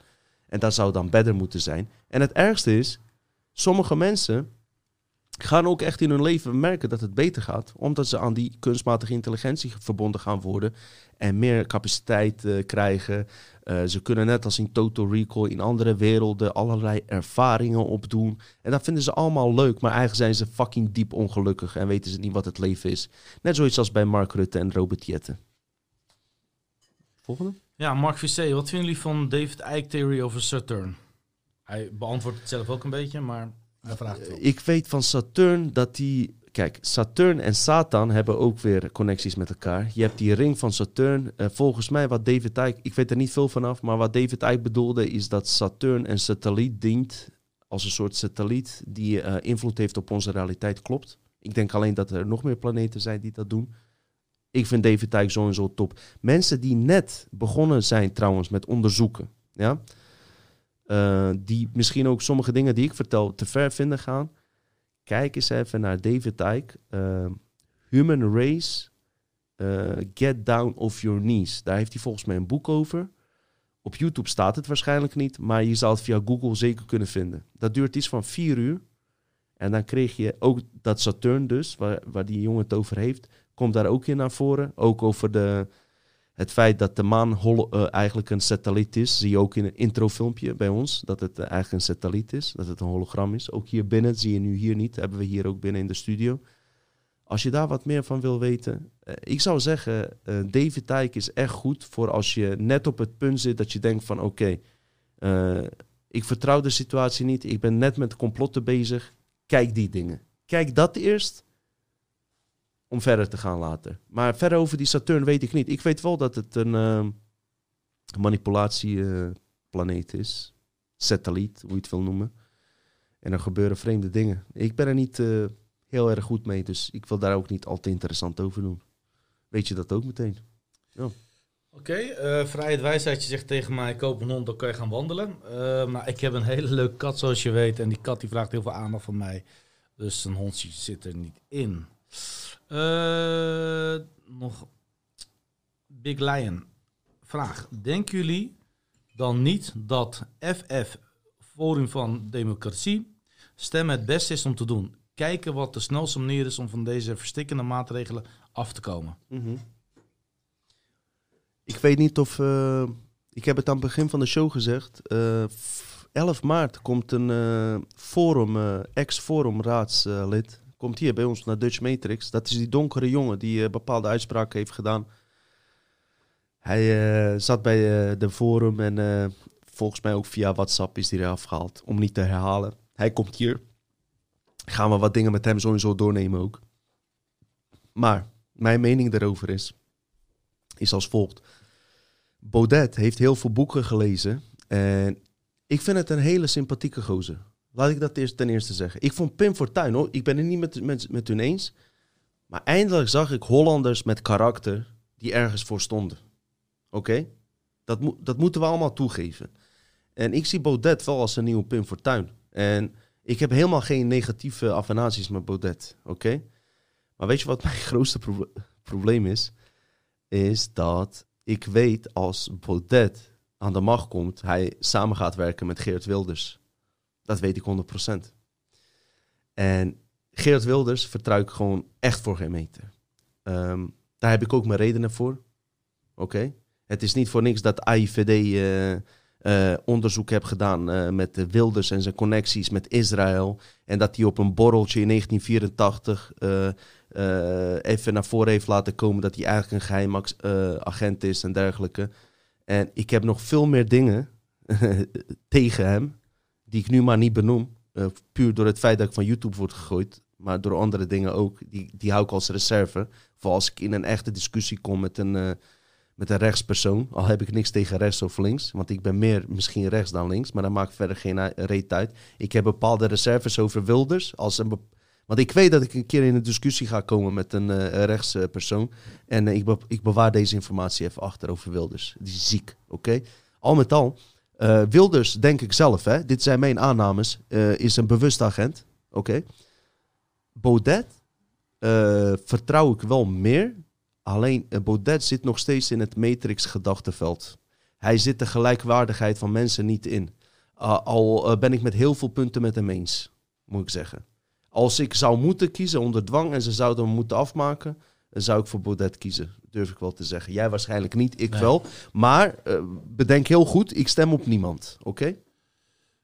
En dat zou dan beter moeten zijn. En het ergste is, sommige mensen gaan ook echt in hun leven merken dat het beter gaat, omdat ze aan die kunstmatige intelligentie verbonden gaan worden en meer capaciteit eh, krijgen. Eh, ze kunnen net als in Total Recall in andere werelden allerlei ervaringen opdoen. En dat vinden ze allemaal leuk, maar eigenlijk zijn ze fucking diep ongelukkig en weten ze niet wat het leven is. Net zoiets als bij Mark Rutte en Robert Jette. Volgende? Ja, Mark Vissé, wat vinden jullie van David Icke Theory over Saturn? Hij beantwoordt het zelf ook een beetje, maar hij vraagt het wel. Ik weet van Saturn dat die. Kijk, Saturn en Satan hebben ook weer connecties met elkaar. Je hebt die ring van Saturn. Eh, volgens mij wat David Icke, ik weet er niet veel vanaf, maar wat David Icke bedoelde is dat Saturn een satelliet dient als een soort satelliet die eh, invloed heeft op onze realiteit. Klopt. Ik denk alleen dat er nog meer planeten zijn die dat doen. Ik vind David Icke sowieso top. Mensen die net begonnen zijn trouwens met onderzoeken, ja, eh, die misschien ook sommige dingen die ik vertel te ver vinden gaan. Kijk eens even naar David Icke. eh, Human Race, eh, Get Down Off Your Knees. Daar heeft hij volgens mij een boek over. Op YouTube staat het waarschijnlijk niet, maar je zal het via Google zeker kunnen vinden. Dat duurt iets van vier uur. En dan kreeg je ook dat Saturn dus, waar, waar die jongen het over heeft, komt daar ook in naar voren. Ook over de, het feit dat de maan eh, eigenlijk een satelliet is. Zie je ook in een introfilmpje bij ons, dat het eh, eigenlijk een satelliet is, dat het een hologram is. Ook hier binnen, zie je nu hier niet, hebben we hier ook binnen in de studio. Als je daar wat meer van wil weten, eh, ik zou zeggen, David Tyke is echt goed voor als je net op het punt zit dat je denkt van oké, ik vertrouw de situatie niet, ik ben net met complotten bezig. Kijk die dingen. Kijk dat eerst om verder te gaan later. Maar verder over die Saturn weet ik niet. Ik weet wel dat het een eh, manipulatieplaneet is. Satelliet, hoe je het wil noemen. En er gebeuren vreemde dingen. Ik ben er niet eh, heel erg goed mee, dus ik wil daar ook niet al te interessant over doen. Weet je dat ook meteen? Oké, eh, Vrijheid Wijsheidje zegt tegen mij, koop een hond, dan kan je gaan wandelen. Eh, maar ik heb een hele leuke kat, zoals je weet. En die kat die vraagt heel veel aandacht van mij. Dus een hondje zit er niet in. Eh, nog Big Lion. Vraag. Denken jullie dan niet dat FF, Forum van Democratie, stemmen het beste is om te doen? Kijken wat de snelste manier is om van deze verstikkende maatregelen af te komen. Ik weet niet of. eh, ik heb het aan het begin van de show gezegd. eh, f- 11 maart komt een eh, forum, eh, ex-forum raadslid. Komt hier bij ons naar Dutch Matrix. Dat is die donkere jongen die eh, bepaalde uitspraken heeft gedaan. Hij eh, zat bij eh, de forum en volgens mij ook via WhatsApp is hij eraf gehaald. Om niet te herhalen. Hij komt hier. Gaan we wat dingen met hem sowieso doornemen ook. Maar mijn mening daarover is, is als volgt. Baudet heeft heel veel boeken gelezen. En ik vind het een hele sympathieke gozer. Laat ik dat ten eerste zeggen. Ik vond Pim Fortuyn, hoor. Ik ben het niet met, met, met hun eens. Maar eindelijk zag ik Hollanders met karakter die ergens voor stonden. Oké? Dat, moet dat moeten we allemaal toegeven. En ik zie Baudet wel als een nieuwe Pim Fortuyn. En ik heb helemaal geen negatieve affinaties met Baudet. Oké? Maar weet je wat mijn grootste pro- probleem is? Is dat ik weet als Baudet aan de macht komt, hij samen gaat werken met Geert Wilders. Dat weet ik 100%. En Geert Wilders vertrouw ik gewoon echt voor geen meter. Ehm, daar heb ik ook mijn redenen voor. Oké? Het is niet voor niks dat AIVD eh, eh, onderzoek heeft gedaan eh, met de Wilders en zijn connecties met Israël. En dat hij op een borreltje in 1984 eh, eh, even naar voren heeft laten komen dat hij eigenlijk een geheim eh, agent is en dergelijke. En ik heb nog veel meer dingen tegen hem, die ik nu maar niet benoem. eh, puur door het feit dat ik van YouTube word gegooid, maar door andere dingen ook. Die, die hou ik als reserve. Voor als ik in een echte discussie kom met een, eh, met een rechtspersoon. Al heb ik niks tegen rechts of links, want ik ben meer misschien rechts dan links, maar dat maakt verder geen reet uit. Ik heb bepaalde reserves over Wilders. Als een want ik weet dat ik een keer in een discussie ga komen met een eh rechtspersoon. En ik, be- ik bewaar deze informatie even achter over Wilders. Die is ziek, oké? Al met al, eh, Wilders, denk ik zelf, hè, dit zijn mijn aannames, eh, is een bewust agent, oké? Baudet eh, vertrouw ik wel meer. Alleen Baudet zit nog steeds in het matrix-gedachteveld. Hij zit de gelijkwaardigheid van mensen niet in. Al ben ik met heel veel punten met hem eens, moet ik zeggen. Als ik zou moeten kiezen onder dwang en ze zouden me moeten afmaken, zou ik voor Baudet kiezen. Durf ik wel te zeggen. Jij waarschijnlijk niet, ik Nee. wel. Maar uh, bedenk heel goed, ik stem op niemand. Oké? Okay?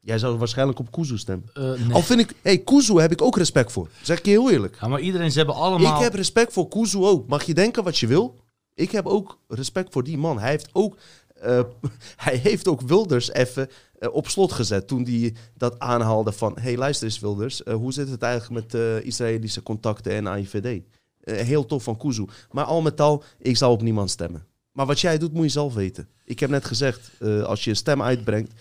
Jij zou waarschijnlijk op Kuzu stemmen. Uh, nee. Al vind ik, hey, Kuzu heb ik ook respect voor. Zeg ik je heel eerlijk. Ja, maar iedereen, ze hebben allemaal... Ik heb respect voor Kuzu ook. Mag je denken wat je wil? Ik heb ook respect voor die man. Hij heeft ook, uh, hij heeft ook Wilders even uh, op slot gezet toen hij dat aanhaalde van... hey, luister eens Wilders, hoe zit het eigenlijk met Israëlische contacten en AIVD? Uh, heel tof van Kuzu. Maar al met al, ik zal op niemand stemmen. Maar wat jij doet, moet je zelf weten. Ik heb net gezegd, uh, als je een stem uitbrengt,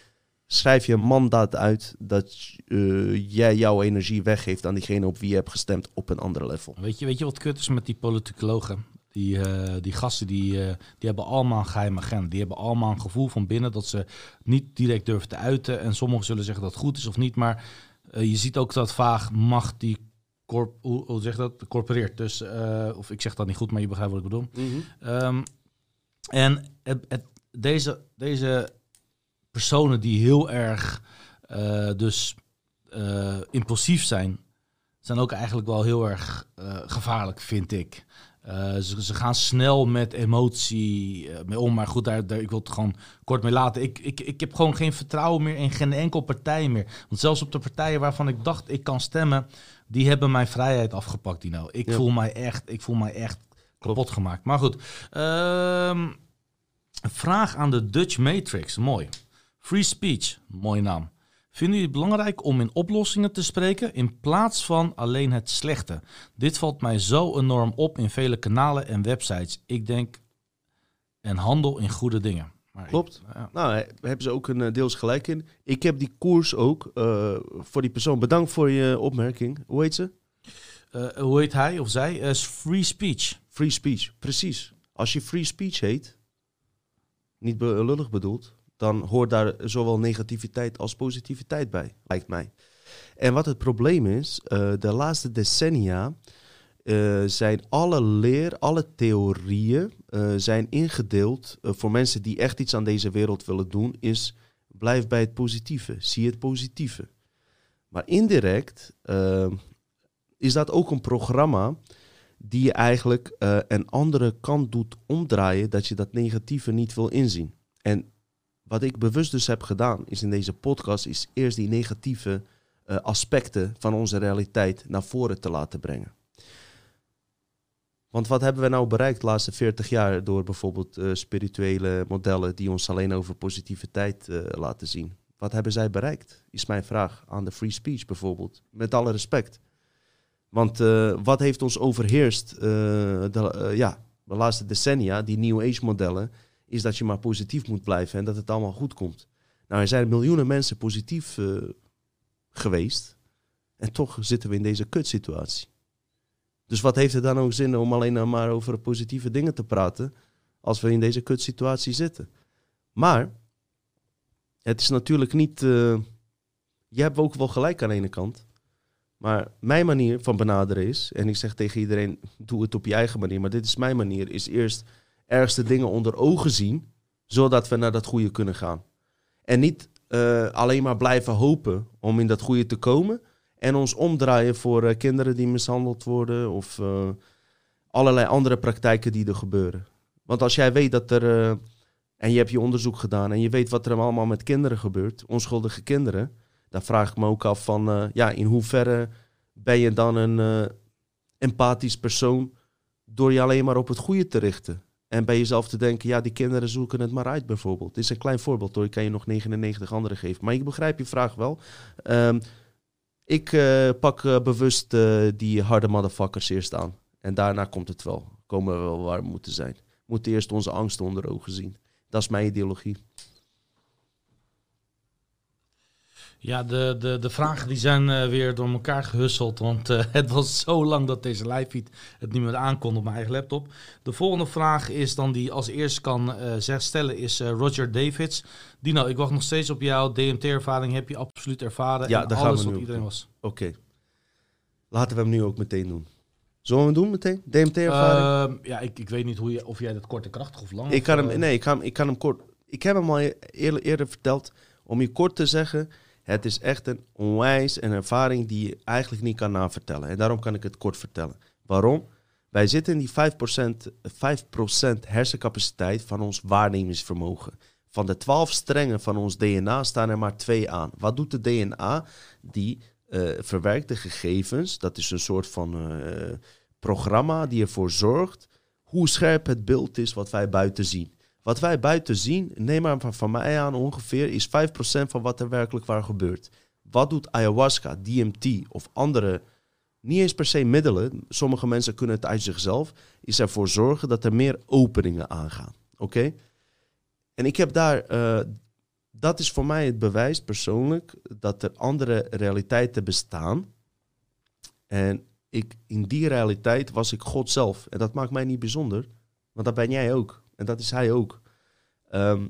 schrijf je een mandaat uit dat uh, jij jouw energie weggeeft aan diegene op wie je hebt gestemd op een ander level. Weet je, weet je wat kut is met die politicologen? Die, eh, die gasten die, eh, die hebben allemaal een geheime agenda. Die hebben allemaal een gevoel van binnen dat ze niet direct durven te uiten. En sommigen zullen zeggen dat het goed is of niet. Maar eh, je ziet ook dat vaag macht die corp, hoe, hoe zeg je dat? corporeert. Dus, eh, of ik zeg dat niet goed, maar je begrijpt wat ik bedoel. Ehm, en het, het- deze, deze personen die heel erg eh, dus eh, impulsief zijn, zijn ook eigenlijk wel heel erg gevaarlijk, vind ik. Eh, ze, ze gaan snel met emotie eh, mee om, maar goed, daar, daar, ik wil het gewoon kort mee laten. Ik, ik, ik heb gewoon geen vertrouwen meer in geen enkel partij meer. Want zelfs op de partijen waarvan ik dacht ik kan stemmen, die hebben mijn vrijheid afgepakt, Dino. Ik Ja. voel mij echt, ik voel mij echt kapot gemaakt. Maar goed, ehm, vraag aan de Dutch Matrix, mooi. Free speech, mooie naam. Vinden jullie het belangrijk om in oplossingen te spreken in plaats van alleen het slechte? Dit valt mij zo enorm op in vele kanalen en websites. Ik denk en handel in goede dingen. Maar ik- Klopt. ja. Nou, daar hebben ze ook een eh, deels gelijk in. Ik heb die koers ook eh, voor die persoon. Bedankt voor je opmerking. Hoe heet ze? Eh, hoe heet hij of zij? Free speech. Free speech. Precies. Als je free speech heet, niet be- lullig bedoeld, dan hoort daar zowel negativiteit als positiviteit bij, lijkt mij. En wat het probleem is, eh, de laatste decennia eh, zijn alle leer, alle theorieën eh, zijn ingedeeld voor mensen die echt iets aan deze wereld willen doen, is blijf bij het positieve, zie het positieve. Maar indirect is dat ook een programma die je eigenlijk een andere kant doet omdraaien, dat je dat negatieve niet wil inzien. En wat ik bewust dus heb gedaan, is in deze podcast, is eerst die negatieve eh, aspecten van onze realiteit naar voren te laten brengen. Want wat hebben we nou bereikt de laatste 40 jaar door bijvoorbeeld eh, spirituele modellen die ons alleen over positiviteit eh, laten zien? Wat hebben zij bereikt? Is mijn vraag aan de free speech bijvoorbeeld. Met alle respect. Want wat heeft ons overheerst de, ja, de laatste decennia, die New Age modellen, is dat je maar positief moet blijven en dat het allemaal goed komt. Nou, er zijn miljoenen mensen positief eh, geweest en toch zitten we in deze kutsituatie. Dus wat heeft het dan ook zin om alleen nou maar over positieve dingen te praten als we in deze kutsituatie zitten? Maar het is natuurlijk niet. eh, je hebt ook wel gelijk aan de ene kant. Maar mijn manier van benaderen is, en ik zeg tegen iedereen, doe het op je eigen manier, maar dit is mijn manier, is eerst ergste dingen onder ogen zien, zodat we naar dat goede kunnen gaan. En niet eh, alleen maar blijven hopen om in dat goede te komen en ons omdraaien voor eh, kinderen die mishandeld worden of eh, allerlei andere praktijken die er gebeuren. Want als jij weet dat er, en je hebt je onderzoek gedaan en je weet wat er allemaal met kinderen gebeurt, onschuldige kinderen, dan vraag ik me ook af van, ja, in hoeverre ben je dan een empathisch persoon door je alleen maar op het goede te richten? En bij jezelf te denken, ja, die kinderen zoeken het maar uit bijvoorbeeld. Dit is een klein voorbeeld hoor, ik kan je nog 99 andere geven. Maar ik begrijp je vraag wel. Ehm, ik eh, pak eh, bewust eh, die harde motherfuckers eerst aan. En daarna komt het wel. Komen we wel waar we moeten zijn. We moeten eerst onze angsten onder ogen zien. Dat is mijn ideologie. Ja, de, de, de vragen die zijn eh, weer door elkaar gehusseld. Want eh, het was zo lang dat deze live feed het niet meer aankon op mijn eigen laptop. De volgende vraag is dan die als eerste kan eh, zeg, stellen is Roger Davids. Dino, ik wacht nog steeds op jou. DMT-ervaring heb je absoluut ervaren. Ja, en daar gaan alles we wat nu iedereen was. Oké. Laten we hem nu ook meteen doen. Zullen we hem doen meteen? DMT-ervaring? Ehm, ja, ik, ik weet niet hoe je, of jij dat kort en krachtig of lang... ik kan of, hem, nee, ik kan, ik kan hem kort. Ik heb hem al eerder, eerder verteld. Om je kort te zeggen, het is echt een onwijs een ervaring die je eigenlijk niet kan navertellen. En daarom kan ik het kort vertellen. Waarom? Wij zitten in die 5%, 5% hersencapaciteit van ons waarnemingsvermogen. Van de 12 strengen van ons DNA staan er maar twee aan. Wat doet de DNA? Die eh, verwerkt de gegevens. Dat is een soort van eh, programma die ervoor zorgt hoe scherp het beeld is wat wij buiten zien. Wat wij buiten zien, neem maar van, van mij aan ongeveer, is 5% van wat er werkelijk waar gebeurt. Wat doet ayahuasca, DMT of andere, niet eens per se middelen, sommige mensen kunnen het uit zichzelf, is ervoor zorgen dat er meer openingen aangaan. Oké? En ik heb daar, eh, dat is voor mij het bewijs persoonlijk, dat er andere realiteiten bestaan. En ik, in die realiteit was ik God zelf. En dat maakt mij niet bijzonder, want dat ben jij ook. En dat is hij ook. Ehm,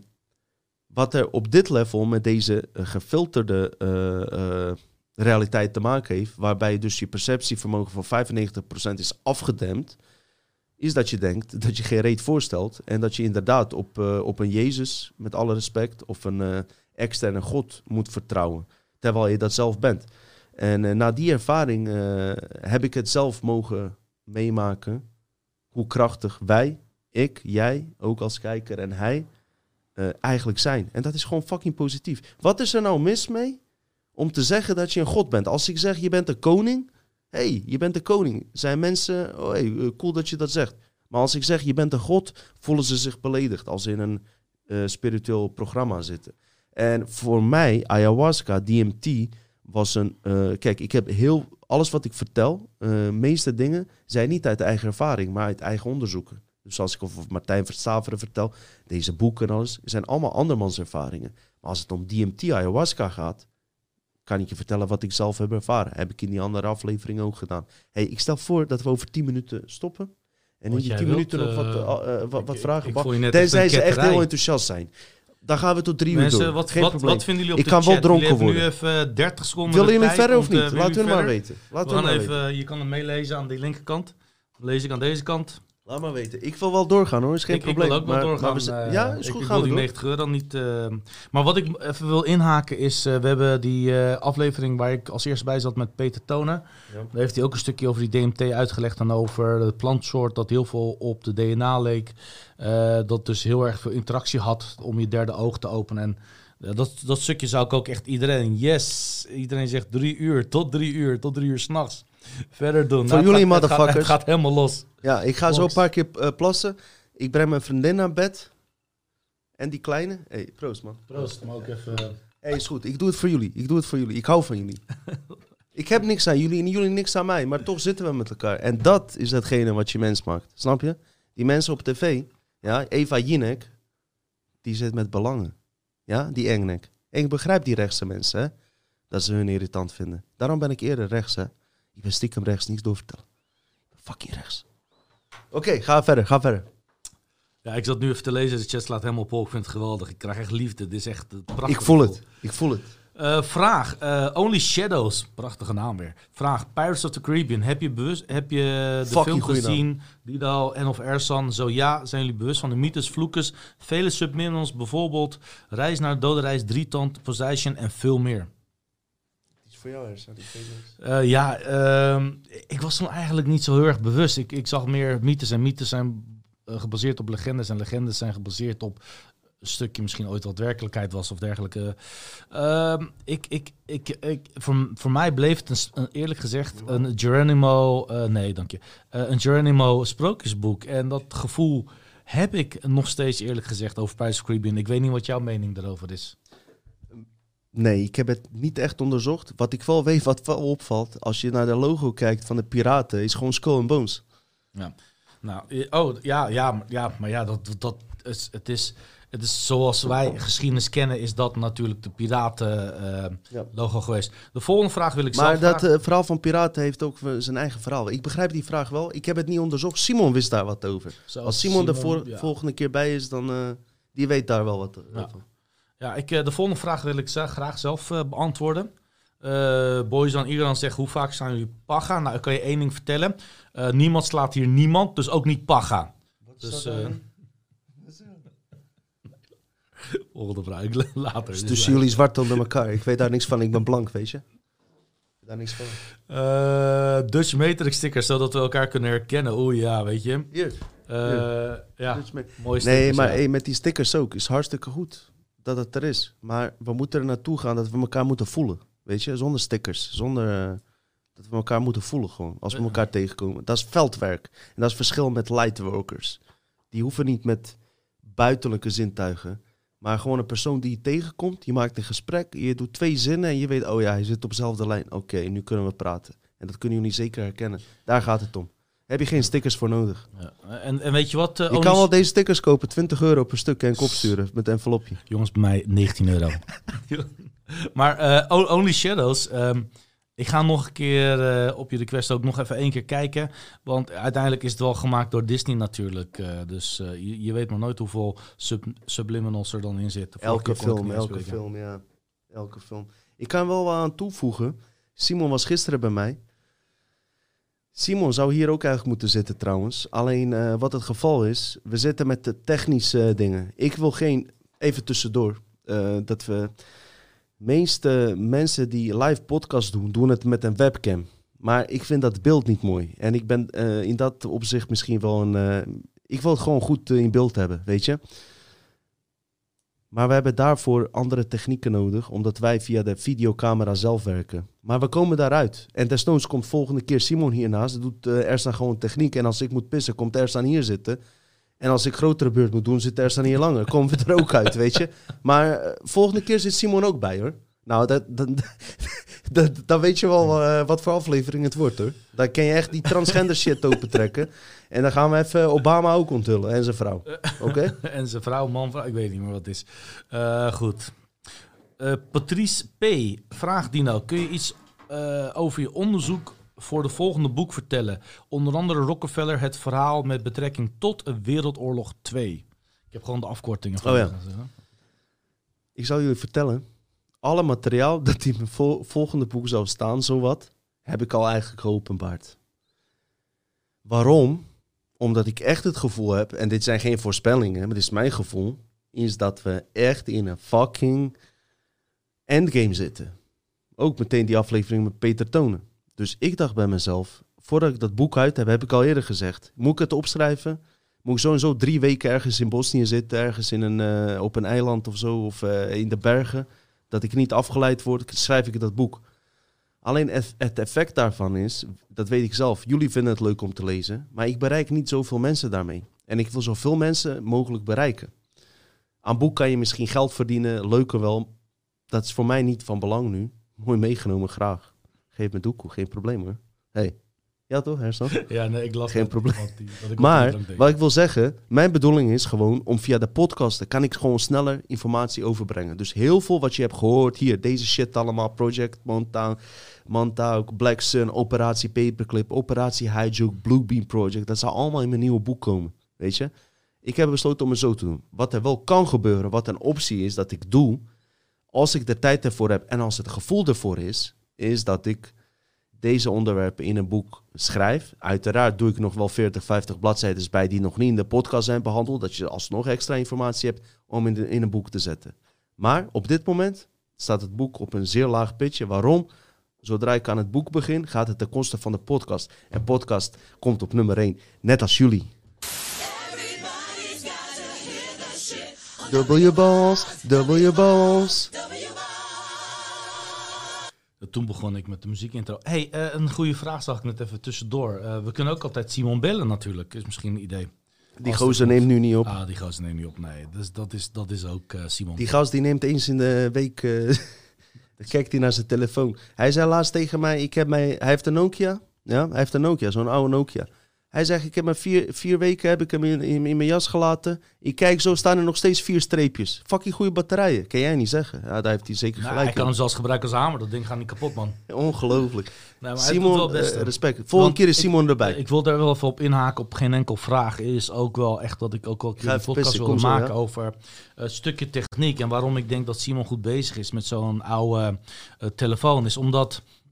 wat er op dit level met deze eh, gefilterde eh, eh, realiteit te maken heeft, waarbij dus je perceptievermogen van 95% is afgedempt, is dat je denkt dat je geen reet voorstelt en dat je inderdaad op, op een Jezus, met alle respect, of een externe God moet vertrouwen, terwijl je dat zelf bent. En na die ervaring heb ik het zelf mogen meemaken, hoe krachtig wij, ik, jij, ook als kijker en hij, eh, eigenlijk zijn. En dat is gewoon fucking positief. Wat is er nou mis mee om te zeggen dat je een god bent? Als ik zeg je bent een koning, hey, je bent de koning. Zijn mensen, oh hey, eh, cool dat je dat zegt. Maar als ik zeg je bent een god, voelen ze zich beledigd als ze in een eh, spiritueel programma zitten. En voor mij, ayahuasca, DMT, was een. kijk, ik heb heel. Alles wat ik vertel, eh meeste dingen, zijn niet uit eigen ervaring, maar uit eigen onderzoeken. Dus als ik over Martijn Verstaveren vertel, deze boeken en alles, zijn allemaal andermans ervaringen. Maar als het om DMT, ayahuasca gaat, kan ik je vertellen wat ik zelf heb ervaren. Heb ik in die andere aflevering ook gedaan. Hey, ik stel voor dat we over 10 minuten stoppen. En in die jij 10 wilt, minuten nog wat, eh, eh, eh, wat, ik- wat vragen. ik Bak- voel je net Tenzij ze echt heel enthousiast zijn. Dan gaan we tot drie uur door. wat, Geen wat, probleem. wat vinden jullie op Ik de kan wel dronken worden. nu even 30 seconden Willen jullie verder of niet? we jullie maar weten. We Laten we gaan even, weten. je kan hem meelezen aan die linkerkant. Dan lees ik aan deze kant. Laat maar weten. Ik wil wel doorgaan hoor, is geen ik, probleem. ik wil ook wel Maar- doorgaan. maar we eh, ja, is goed, ik gaan wil die door. 90 euro niet. eh, maar wat ik even wil inhaken is, eh, we hebben die aflevering waar ik als eerste bij zat met Peter Tonen. Daar heeft hij ook een stukje over die DMT uitgelegd en over de plantsoort dat heel veel op de DNA leek. Dat dus heel erg veel interactie had om je derde oog te openen. En dat, dat stukje zou ik ook echt iedereen, yes, iedereen zegt drie uur, tot drie uur, tot drie uur s'nachts. Verder doen. Voor Nou, jullie het gaat- motherfuckers. Het gaat helemaal los. Ja, ik ga zo een paar keer eh, plassen. Ik breng mijn vriendin naar bed. En die kleine. hey, proost man. Proost, maar ook even... hey, is goed. Ik doe het voor jullie. Ik doe het voor jullie. Ik hou van jullie. ik heb niks aan jullie en jullie niks aan mij. Maar toch zitten we met elkaar. En dat is hetgene wat je mens maakt. Snap je? Die mensen op tv. Ja, Eva Jinek. Die zit met belangen. Ja, die engnek. En ik begrijp die rechtse mensen, hè. Dat ze hun irritant vinden. Daarom ben ik eerder rechts, hè. Ik ben stiekem rechts, niets doorvertellen. Fucking rechts. Oké, ga verder, ga verder. Ja, ik zat nu even te lezen. De chat slaat helemaal op. Ik vind het geweldig. Ik krijg echt liefde. Dit is echt prachtig. Ik voel het. Ik voel het. Eh, vraag. eh, Only Shadows. Prachtige naam weer. Vraag. Pirates of the Caribbean. Heb je, bewust, heb je de Fucking film gezien? Didal en of Ersan? Zo ja. Zijn jullie bewust van de mythes, vloekes, vele subminerals, bijvoorbeeld Reis naar de Dode Reis, Drietand, Possession en veel meer? Voor jou. Eh, ja, ehm, ik was toen eigenlijk niet zo heel erg bewust. Ik, ik zag meer mythes en mythes zijn eh, gebaseerd op legendes en legendes zijn gebaseerd op een stukje misschien ooit wat werkelijkheid was of dergelijke. Ehm, ik, ik, ik, ik, voor, voor mij bleef het een, eerlijk gezegd een Geronimo, eh, nee dank je, een Geronimo sprookjesboek. En dat gevoel heb ik nog steeds eerlijk gezegd over Pirates of Caribbean. Ik weet niet wat jouw mening daarover is. Nee, ik heb het niet echt onderzocht. Wat ik wel weet, wat wel opvalt, als je naar de logo kijkt van de piraten, is gewoon Skull and Bones. Nou, eh, oh ja, ja, maar- ja, maar ja, dat, dat is, het is, het is zoals wij geschiedenis kennen, is dat natuurlijk de piraten eh, Ja. logo geweest. De volgende vraag wil ik Maar zelf dat eh, verhaal van piraten heeft ook zijn eigen verhaal. Ik begrijp die vraag wel. Ik heb het niet onderzocht. Simon wist daar wat over. Zoals Als Simon, ja. volgende keer bij is, dan uh, die weet daar wel wat Ja. van. Ja, ik, eh, de volgende vraag wil ik graag zelf eh, beantwoorden. Eh Boys dan Iran zegt, hoe vaak staan jullie paga? Nou, ik kan je één ding vertellen. Eh, niemand slaat hier niemand, dus ook niet paga. Dus, eh volgende vraag, ik later. Dus Dus, tussen jullie zwart onder elkaar. Ik weet daar niks van. Ik ben blank, weet je. Daar niks van. eh, Dutch Matrix stickers, zodat we elkaar kunnen herkennen. Oeh ja, weet je. Hier. Eh, ja, mooi Nee, stickers, maar ja. hey, met die stickers ook. Is hartstikke goed dat het er is. Maar we moeten er naartoe gaan dat we elkaar moeten voelen. Weet je, zonder stickers. Zonder eh, dat we elkaar moeten voelen gewoon. Als we elkaar tegenkomen. Dat is veldwerk. En dat is verschil met lightworkers. Die hoeven niet met buitenlijke zintuigen. Maar gewoon een persoon die je tegenkomt. Je maakt een gesprek. Je doet twee zinnen en je weet, oh ja, hij zit op dezelfde lijn. Oké, nu kunnen we praten. En dat kunnen jullie zeker herkennen. Daar gaat het om. Heb je geen stickers voor nodig. Ja. En, en weet je wat? Je Only- kan wel deze stickers kopen, 20 euro per stuk en opsturen met een envelopje. Jongens, bij mij 19 euro. maar eh, Only Shadows, ehm, Ik ga nog een keer eh, op je request ook nog even één keer kijken. Want uiteindelijk is het wel gemaakt door Disney natuurlijk. dus je, je weet maar nooit hoeveel sub, subliminals er dan in zitten. Elke film, elke film, ja. Elke film. Ik kan wel wat aan toevoegen. Simon was gisteren bij mij. Simon zou hier ook eigenlijk moeten zitten trouwens. Alleen eh, wat het geval is, we zitten met de technische dingen. Ik wil geen, even tussendoor, eh, dat we... meeste mensen die live podcast doen, doen het met een webcam. Maar ik vind dat beeld niet mooi. En ik ben eh, in dat opzicht misschien wel een... eh, ik wil het gewoon goed eh, in beeld hebben, weet je. Maar we hebben daarvoor andere technieken nodig, omdat wij via de videocamera zelf werken. Maar we komen daaruit. En desnoods komt volgende keer Simon hiernaast. Doet uh, gewoon techniek. En als ik moet pissen, komt Ersan hier zitten. En als ik grotere beurt moet doen, zit Ersan hier langer. Komen we er ook uit, weet je. Maar eh, volgende keer zit Simon ook bij, hoor. Nou, dat, dat, dat, dan weet je wel eh, wat voor aflevering het wordt, hoor. Dan kan je echt die transgender shit opentrekken. En dan gaan we even Obama ook onthullen en zijn vrouw. Oké? en zijn vrouw, man, vrouw, ik weet niet meer wat het is. Eh, goed. Eh, Patrice P. vraagt Dino, kun je iets over je onderzoek voor de volgende boek vertellen? Onder andere Rockefeller, het verhaal met betrekking tot Wereldoorlog 2. Ik heb gewoon de afkortingen Oh ja. Ik zal jullie vertellen. Alle materiaal dat in mijn vol- volgende boek zou staan, zowat, heb ik al eigenlijk geopenbaard. Waarom? Omdat ik echt het gevoel heb, en dit zijn geen voorspellingen, maar dit is mijn gevoel, is dat we echt in een fucking endgame zitten. Ook meteen die aflevering met Peter Tonen. Dus ik dacht bij mezelf, voordat ik dat boek uit heb, heb ik al eerder gezegd, moet ik het opschrijven? Moet ik sowieso drie weken ergens in Bosnië zitten, ergens in een, eh, op een eiland of zo, of eh, in de bergen, dat ik niet afgeleid word, schrijf ik dat boek. Alleen het effect daarvan is, dat weet ik zelf, jullie vinden het leuk om te lezen, maar ik bereik niet zoveel mensen daarmee. En ik wil zoveel mensen mogelijk bereiken. Aan boek kan je misschien geld verdienen, leuker wel. Dat is voor mij niet van belang nu. Mooi meegenomen, graag. Geef me doekoe, geen probleem hoor. Hey. Ja toch, Herstan? Ja, nee, ik las Geen probleem. Maar wat ik wil zeggen, mijn bedoeling is gewoon om via de podcasten kan ik gewoon sneller informatie overbrengen. Dus heel veel wat je hebt gehoord hier, deze shit allemaal, Project Montauk, Montauk, Black Sun, Operatie Paperclip, Operatie Highjoke, Bluebeam Project, dat zou allemaal in mijn nieuwe boek komen, weet je. Ik heb besloten om het zo te doen. Wat er wel kan gebeuren, wat een optie is dat ik doe, als ik de tijd ervoor heb en als het gevoel ervoor is, is dat ik deze onderwerpen in een boek schrijf. Uiteraard doe ik nog wel 40, 50 bladzijden bij die nog niet in de podcast zijn behandeld. Dat je alsnog extra informatie hebt om in, de, in een boek te zetten. Maar op dit moment staat het boek op een zeer laag pitje. Waarom? Zodra ik aan het boek begin, gaat het ten koste van de podcast. En podcast komt op nummer 1, net als jullie. Double your balls, double your. Toen begon ik met de muziekintro. hey, eh, een goede vraag zag ik net even tussendoor. Eh, we kunnen ook altijd Simon bellen natuurlijk. Is misschien een idee. Die Als gozer neemt nu niet op. Ah, die gozer neemt niet op. Nee, dus dat is, dat is ook eh, Simon. Die gast die neemt eens in de week. eh, dan kijkt hij naar zijn telefoon. Hij zei laatst tegen mij: ik heb mij, Hij heeft een Nokia. Ja, hij heeft een Nokia, zo'n oude Nokia. Hij zegt: Ik heb maar vier, vier weken heb ik hem in, in, in mijn jas gelaten. Ik kijk zo, staan er nog steeds vier streepjes. Fucking goede batterijen. Kan jij niet zeggen? Ja, daar heeft hij zeker Nou, gelijk hij kan hem zelfs gebruiken als hamer. Dat ding gaat niet kapot, man. Ongelooflijk. Nee, Simon, eh, respect. Volgende keer is ik- Simon erbij. Ik wil daar wel even op inhaken op geen enkel vraag. Is ook wel echt dat ik ook wel een podcast wil zo, maken ja. over het stukje techniek. En waarom ik denk dat Simon goed bezig is met zo'n oude eh, telefoon. Is omdat eh,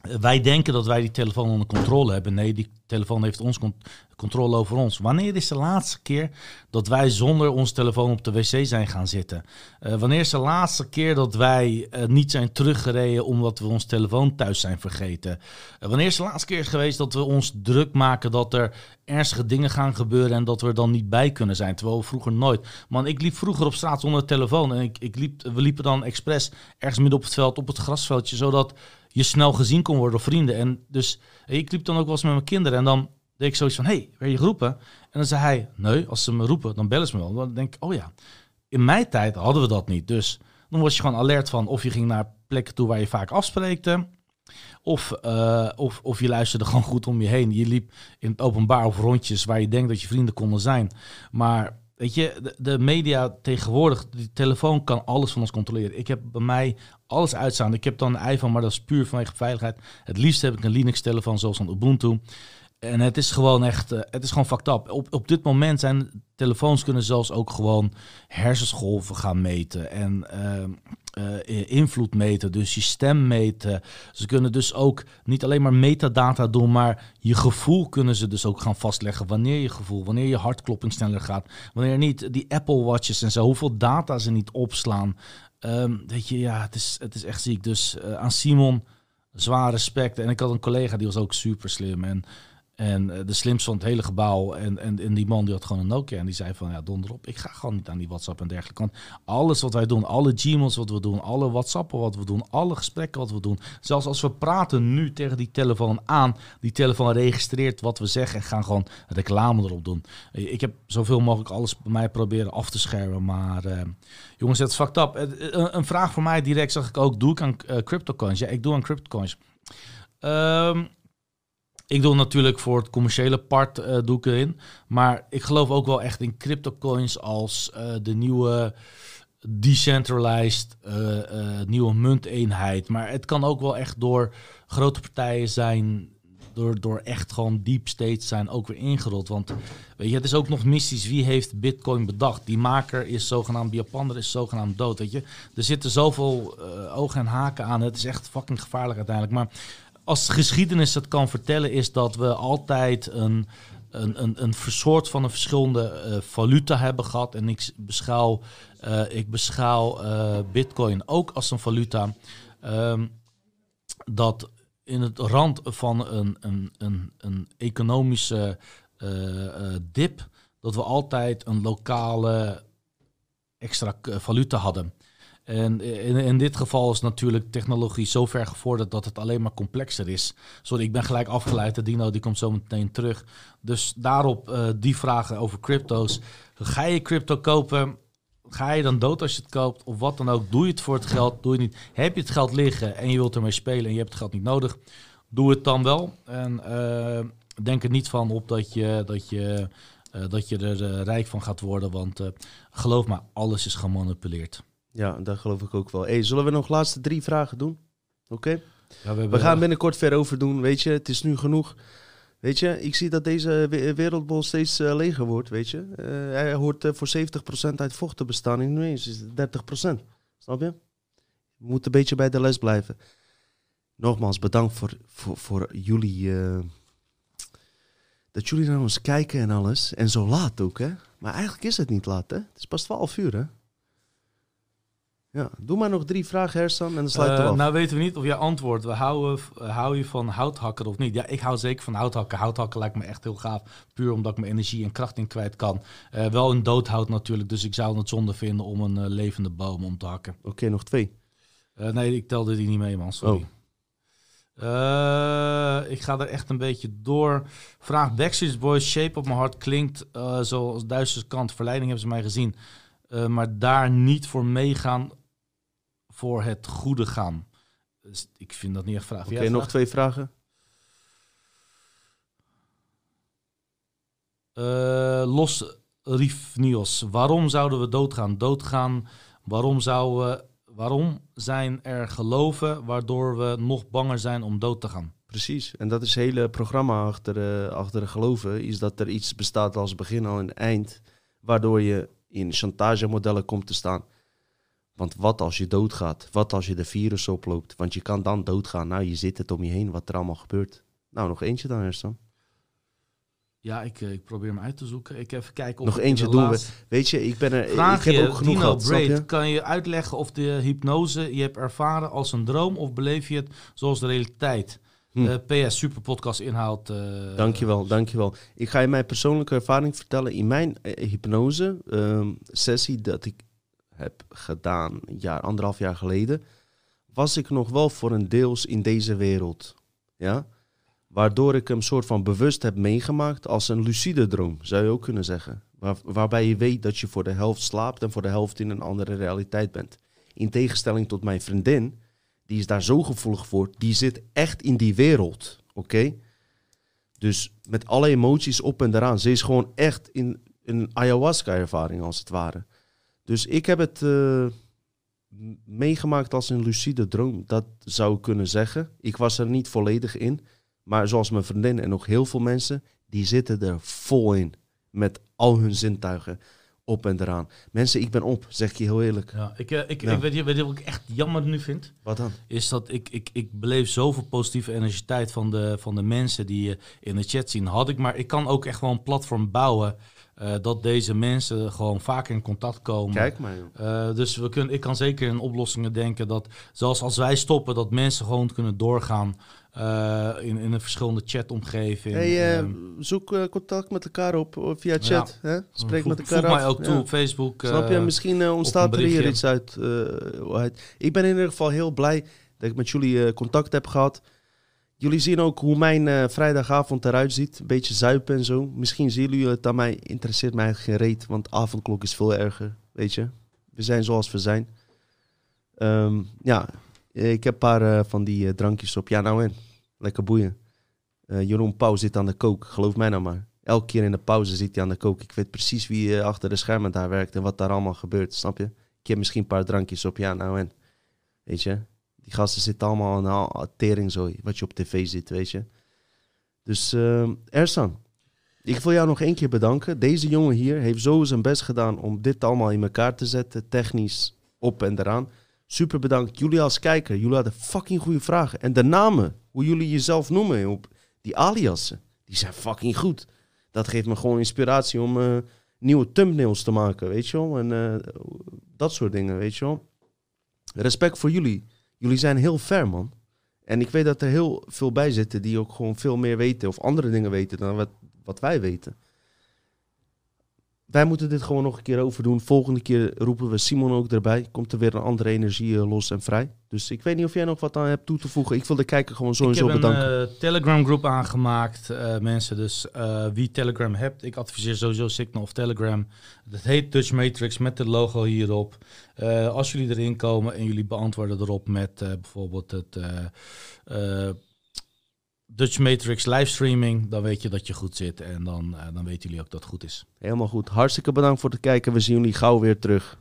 wij denken dat wij die telefoon onder controle hebben. Nee, die telefoon heeft ons con- controle over ons. Wanneer is de laatste keer dat wij zonder onze telefoon op de wc zijn gaan zitten? Eh, wanneer is de laatste keer dat wij eh, niet zijn teruggereden omdat we ons telefoon thuis zijn vergeten? Eh, wanneer is de laatste keer geweest dat we ons druk maken dat er ernstige dingen gaan gebeuren en dat we er dan niet bij kunnen zijn? Terwijl we vroeger nooit. Man, ik liep vroeger op straat zonder telefoon en ik, ik liep, we liepen dan expres ergens midden op het veld, op het grasveldje, zodat je snel gezien kon worden door vrienden. En dus ik liep dan ook wel eens met mijn kinderen en dan deed ik zoiets van, hey, werd je geroepen? En dan zei hij, nee, als ze me roepen, dan bellen ze me wel. Dan denk ik, oh ja, in mijn tijd hadden we dat niet. Dus dan was je gewoon alert van of je ging naar plekken toe waar je vaak afspreekte. Of, eh, of, of je luisterde gewoon goed om je heen. Je liep in het openbaar of rondjes waar je denkt dat je vrienden konden zijn. Maar weet je, de, media tegenwoordig, die telefoon kan alles van ons controleren. Ik heb bij mij alles uitstaan. Ik heb dan een iPhone, maar dat is puur vanwege veiligheid. Het liefst heb ik een Linux-telefoon zoals een Ubuntu. En het is gewoon echt, eh, het is gewoon fucked up. Op, op dit moment zijn telefoons kunnen zelfs ook gewoon hersensgolven gaan meten en ehm, eh, invloed meten, dus je stem meten. Ze kunnen dus ook niet alleen maar metadata doen, maar je gevoel kunnen ze dus ook gaan vastleggen. Wanneer je gevoel, wanneer je hartklopping sneller gaat, wanneer niet die Apple Watches en zo, hoeveel data ze niet opslaan. Weet je, ja, het is, het is echt ziek. Dus eh, aan Simon, zwaar respect. En ik had een collega die was ook super slim. En, en eh, de slimste van het hele gebouw. En, en, die man die had gewoon een Nokia. En die zei van, ja, donder op. Ik ga gewoon niet aan die WhatsApp en dergelijke. Want alles wat wij doen, alle Gmails wat we doen, alle WhatsAppen wat we doen, alle gesprekken wat we doen. Zelfs als we praten nu tegen die telefoon aan, die telefoon registreert wat we zeggen en gaan gewoon reclame erop doen. Eh, Ik heb zoveel mogelijk alles bij mij proberen af te schermen. Maar eh, jongens, het is fucked up. Een, vraag voor mij direct zag ik ook, doe ik aan eh, cryptocoins? Ja, ik doe aan cryptocoins. Ehm ik doe natuurlijk voor het commerciële part eh, doe ik erin. Maar ik geloof ook wel echt in cryptocoins als eh, de nieuwe decentralized eh, nieuwe munteenheid. Maar het kan ook wel echt door grote partijen zijn. Door, door echt gewoon deep states zijn ook weer ingerold. Want weet je, het is ook nog mystisch. Wie heeft Bitcoin bedacht? Die maker is zogenaamd, die Japaner is zogenaamd dood. Weet je, er zitten zoveel ogen en haken aan. Het is echt fucking gevaarlijk uiteindelijk. Maar als geschiedenis het kan vertellen, is dat we altijd een, een, een, een soort van een verschillende eh, valuta hebben gehad. En ik beschouw, eh, ik beschouw eh, Bitcoin ook als een valuta. Ehm, dat in het rand van een, een, een, een economische dip, dat we altijd een lokale extra valuta hadden. En in, in dit geval is natuurlijk technologie zo ver gevorderd dat het alleen maar complexer is. Sorry, ik ben gelijk afgeleid. De Dino die komt zo meteen terug. Dus daarop eh, die vragen over crypto's. Ga je crypto kopen? Ga je dan dood als je het koopt? Of wat dan ook? Doe je het voor het geld? Doe je niet? Heb je het geld liggen en je wilt ermee spelen en je hebt het geld niet nodig? Doe het dan wel. En eh, denk er niet van op dat je, dat je, eh, dat je er rijk van gaat worden. Want geloof me, alles is gemanipuleerd. Ja, dat geloof ik ook wel. Hey, zullen we nog laatste drie vragen doen? Oké. Ja, we, gaan binnenkort ver over doen, weet je. Het is nu genoeg. Weet je, ik zie dat deze we- wereldbol steeds eh, leger wordt, weet je. Eh, hij hoort eh, voor 70% uit vocht te bestaan. En nu eens is het 30%. Snap je? We moeten een beetje bij de les blijven. Nogmaals, bedankt voor, voor, voor jullie... dat jullie naar ons kijken en alles. En zo laat ook, hè. Maar eigenlijk is het niet laat, hè. Het is pas 12 uur, hè. Ja, doe maar nog drie vragen, Hersan, en dan sluiten we Eh, af. nou weten we niet of jij antwoordt. We houden, eh, hou je van houthakker of niet? Ja, ik hou zeker van houthakken. Houthakken lijkt me echt heel gaaf. Puur omdat ik mijn energie en kracht in kwijt kan. Eh, wel een doodhout natuurlijk. Dus ik zou het zonde vinden om een levende boom om te hakken. Oké, nog twee. Nee, ik telde die niet mee, man. Sorry. Oh. Ik ga er echt een beetje door. Vraag Backstreet Boys, Shape of My Heart klinkt zoals Duitsers kant. Verleiding hebben ze mij gezien. Maar daar niet voor meegaan, voor het goede gaan. Dus ik vind dat niet echt vraag. Oké, nog twee vragen. Eh, Los Rifnios. Waarom zouden we doodgaan? Doodgaan. Waarom, zouden we, waarom zijn er geloven waardoor we nog banger zijn om dood te gaan? Precies. En dat is het hele programma achter, eh, achter de geloven. Is dat er iets bestaat als begin al en eind. Waardoor je in chantagemodellen komt te staan. Want wat als je doodgaat? Wat als je de virus oploopt? Want je kan dan doodgaan. Nou, je zit het om je heen wat er allemaal gebeurt. Nou, nog eentje dan, Herstan. Ja, ik, eh, ik probeer hem uit te zoeken. Ik even kijken of Nog eentje doen we. Weet je, ik ben er. Vraag ik heb je, ook genoeg Dino gehad, Braid, je? kan je uitleggen of de hypnose je hebt ervaren als een droom of beleef je het zoals de realiteit? Hm. Eh, PS, super podcast inhoud. eh, Dankjewel, dankjewel. Ik ga je mijn persoonlijke ervaring vertellen. In mijn hypnose ehm, sessie dat ik heb gedaan, een jaar, anderhalf jaar geleden, was ik nog wel voor een deels in deze wereld. Ja? Waardoor ik hem soort van bewust heb meegemaakt als een lucide droom, zou je ook kunnen zeggen. Waar, waarbij je weet dat je voor de helft slaapt en voor de helft in een andere realiteit bent. In tegenstelling tot mijn vriendin, die is daar zo gevoelig voor, die zit echt in die wereld. Oké? Dus met alle emoties op en eraan. Ze is gewoon echt in een ayahuasca-ervaring als het ware. Dus ik heb het eh, meegemaakt als een lucide droom. Dat zou ik kunnen zeggen. Ik was er niet volledig in. Maar zoals mijn vriendin en nog heel veel mensen, die zitten er vol in. Met al hun zintuigen op en eraan. Mensen, ik ben op, zeg ik je heel eerlijk. Ja, ik, eh, ik, Ja. ik weet, je- weet wat ik echt jammer nu vind? Wat dan? Is dat ik, ik, ik beleef zoveel positieve energiteit van de, van de mensen die je in de chat zien. Had ik maar, ik kan ook echt wel een platform bouwen. Eh, dat deze mensen gewoon vaker in contact komen. Kijk maar. Eh, dus we kunnen, ik kan zeker in oplossingen denken dat, zelfs als wij stoppen, dat mensen gewoon kunnen doorgaan eh, in, in een verschillende chatomgeving. Hey, eh, Ehm, zoek contact met elkaar op via chat. Hè? Spreek voeg- met elkaar af. mij ook toe Ja. op Facebook. Snap je? Misschien ontstaat er hier iets uit, uit. Ik ben in ieder geval heel blij dat ik met jullie contact heb gehad. Jullie zien ook hoe mijn eh, vrijdagavond eruit ziet. Een beetje zuipen en zo. Misschien zien jullie het aan mij. Interesseert mij geen reet, want avondklok is veel erger. Weet je? We zijn zoals we zijn. Ehm, ja, ik heb een paar eh, van die eh, drankjes op. Ja, nou en. Lekker boeien. Jeroen Pauw zit aan de kook, geloof mij nou maar. Elke keer in de pauze zit hij aan de kook. Ik weet precies wie achter de schermen daar werkt en wat daar allemaal gebeurt, snap je? Ik heb misschien een paar drankjes op, ja nou en. Weet je? Die gasten zitten allemaal aan al teringzooi, wat je op tv ziet, weet je? Dus eh, Ersan, ik wil jou nog één keer bedanken. Deze jongen hier heeft zo zijn best gedaan om dit allemaal in elkaar te zetten, technisch op en eraan. Super bedankt. Jullie als kijker, jullie hadden fucking goede vragen. En de namen, hoe jullie jezelf noemen, op die aliasen, die zijn fucking goed. Dat geeft me gewoon inspiratie om eh, nieuwe thumbnails te maken, weet je wel. En eh, dat soort dingen, weet je wel. Respect voor jullie. Jullie zijn heel ver, man. En ik weet dat er heel veel bij zitten die ook gewoon veel meer weten of andere dingen weten dan wat, wat wij weten. Wij moeten dit gewoon nog een keer overdoen. Volgende keer roepen we Simon ook erbij. Komt er weer een andere energie eh, los en vrij. Dus ik weet niet of jij nog wat aan hebt toe te voegen. Ik wil de kijker gewoon Ik sowieso heb een bedanken. eh, Telegram groep aangemaakt, eh, mensen. Dus wie Telegram hebt, ik adviseer sowieso Signal of Telegram. Dat heet Dutch Matrix met het logo hierop. Als jullie erin komen en jullie beantwoorden erop met bijvoorbeeld het Dutch Matrix livestreaming, dan weet je dat je goed zit. En dan, eh, dan weten jullie ook dat het goed is. Helemaal goed. Hartstikke bedankt voor het kijken. We zien jullie gauw weer terug.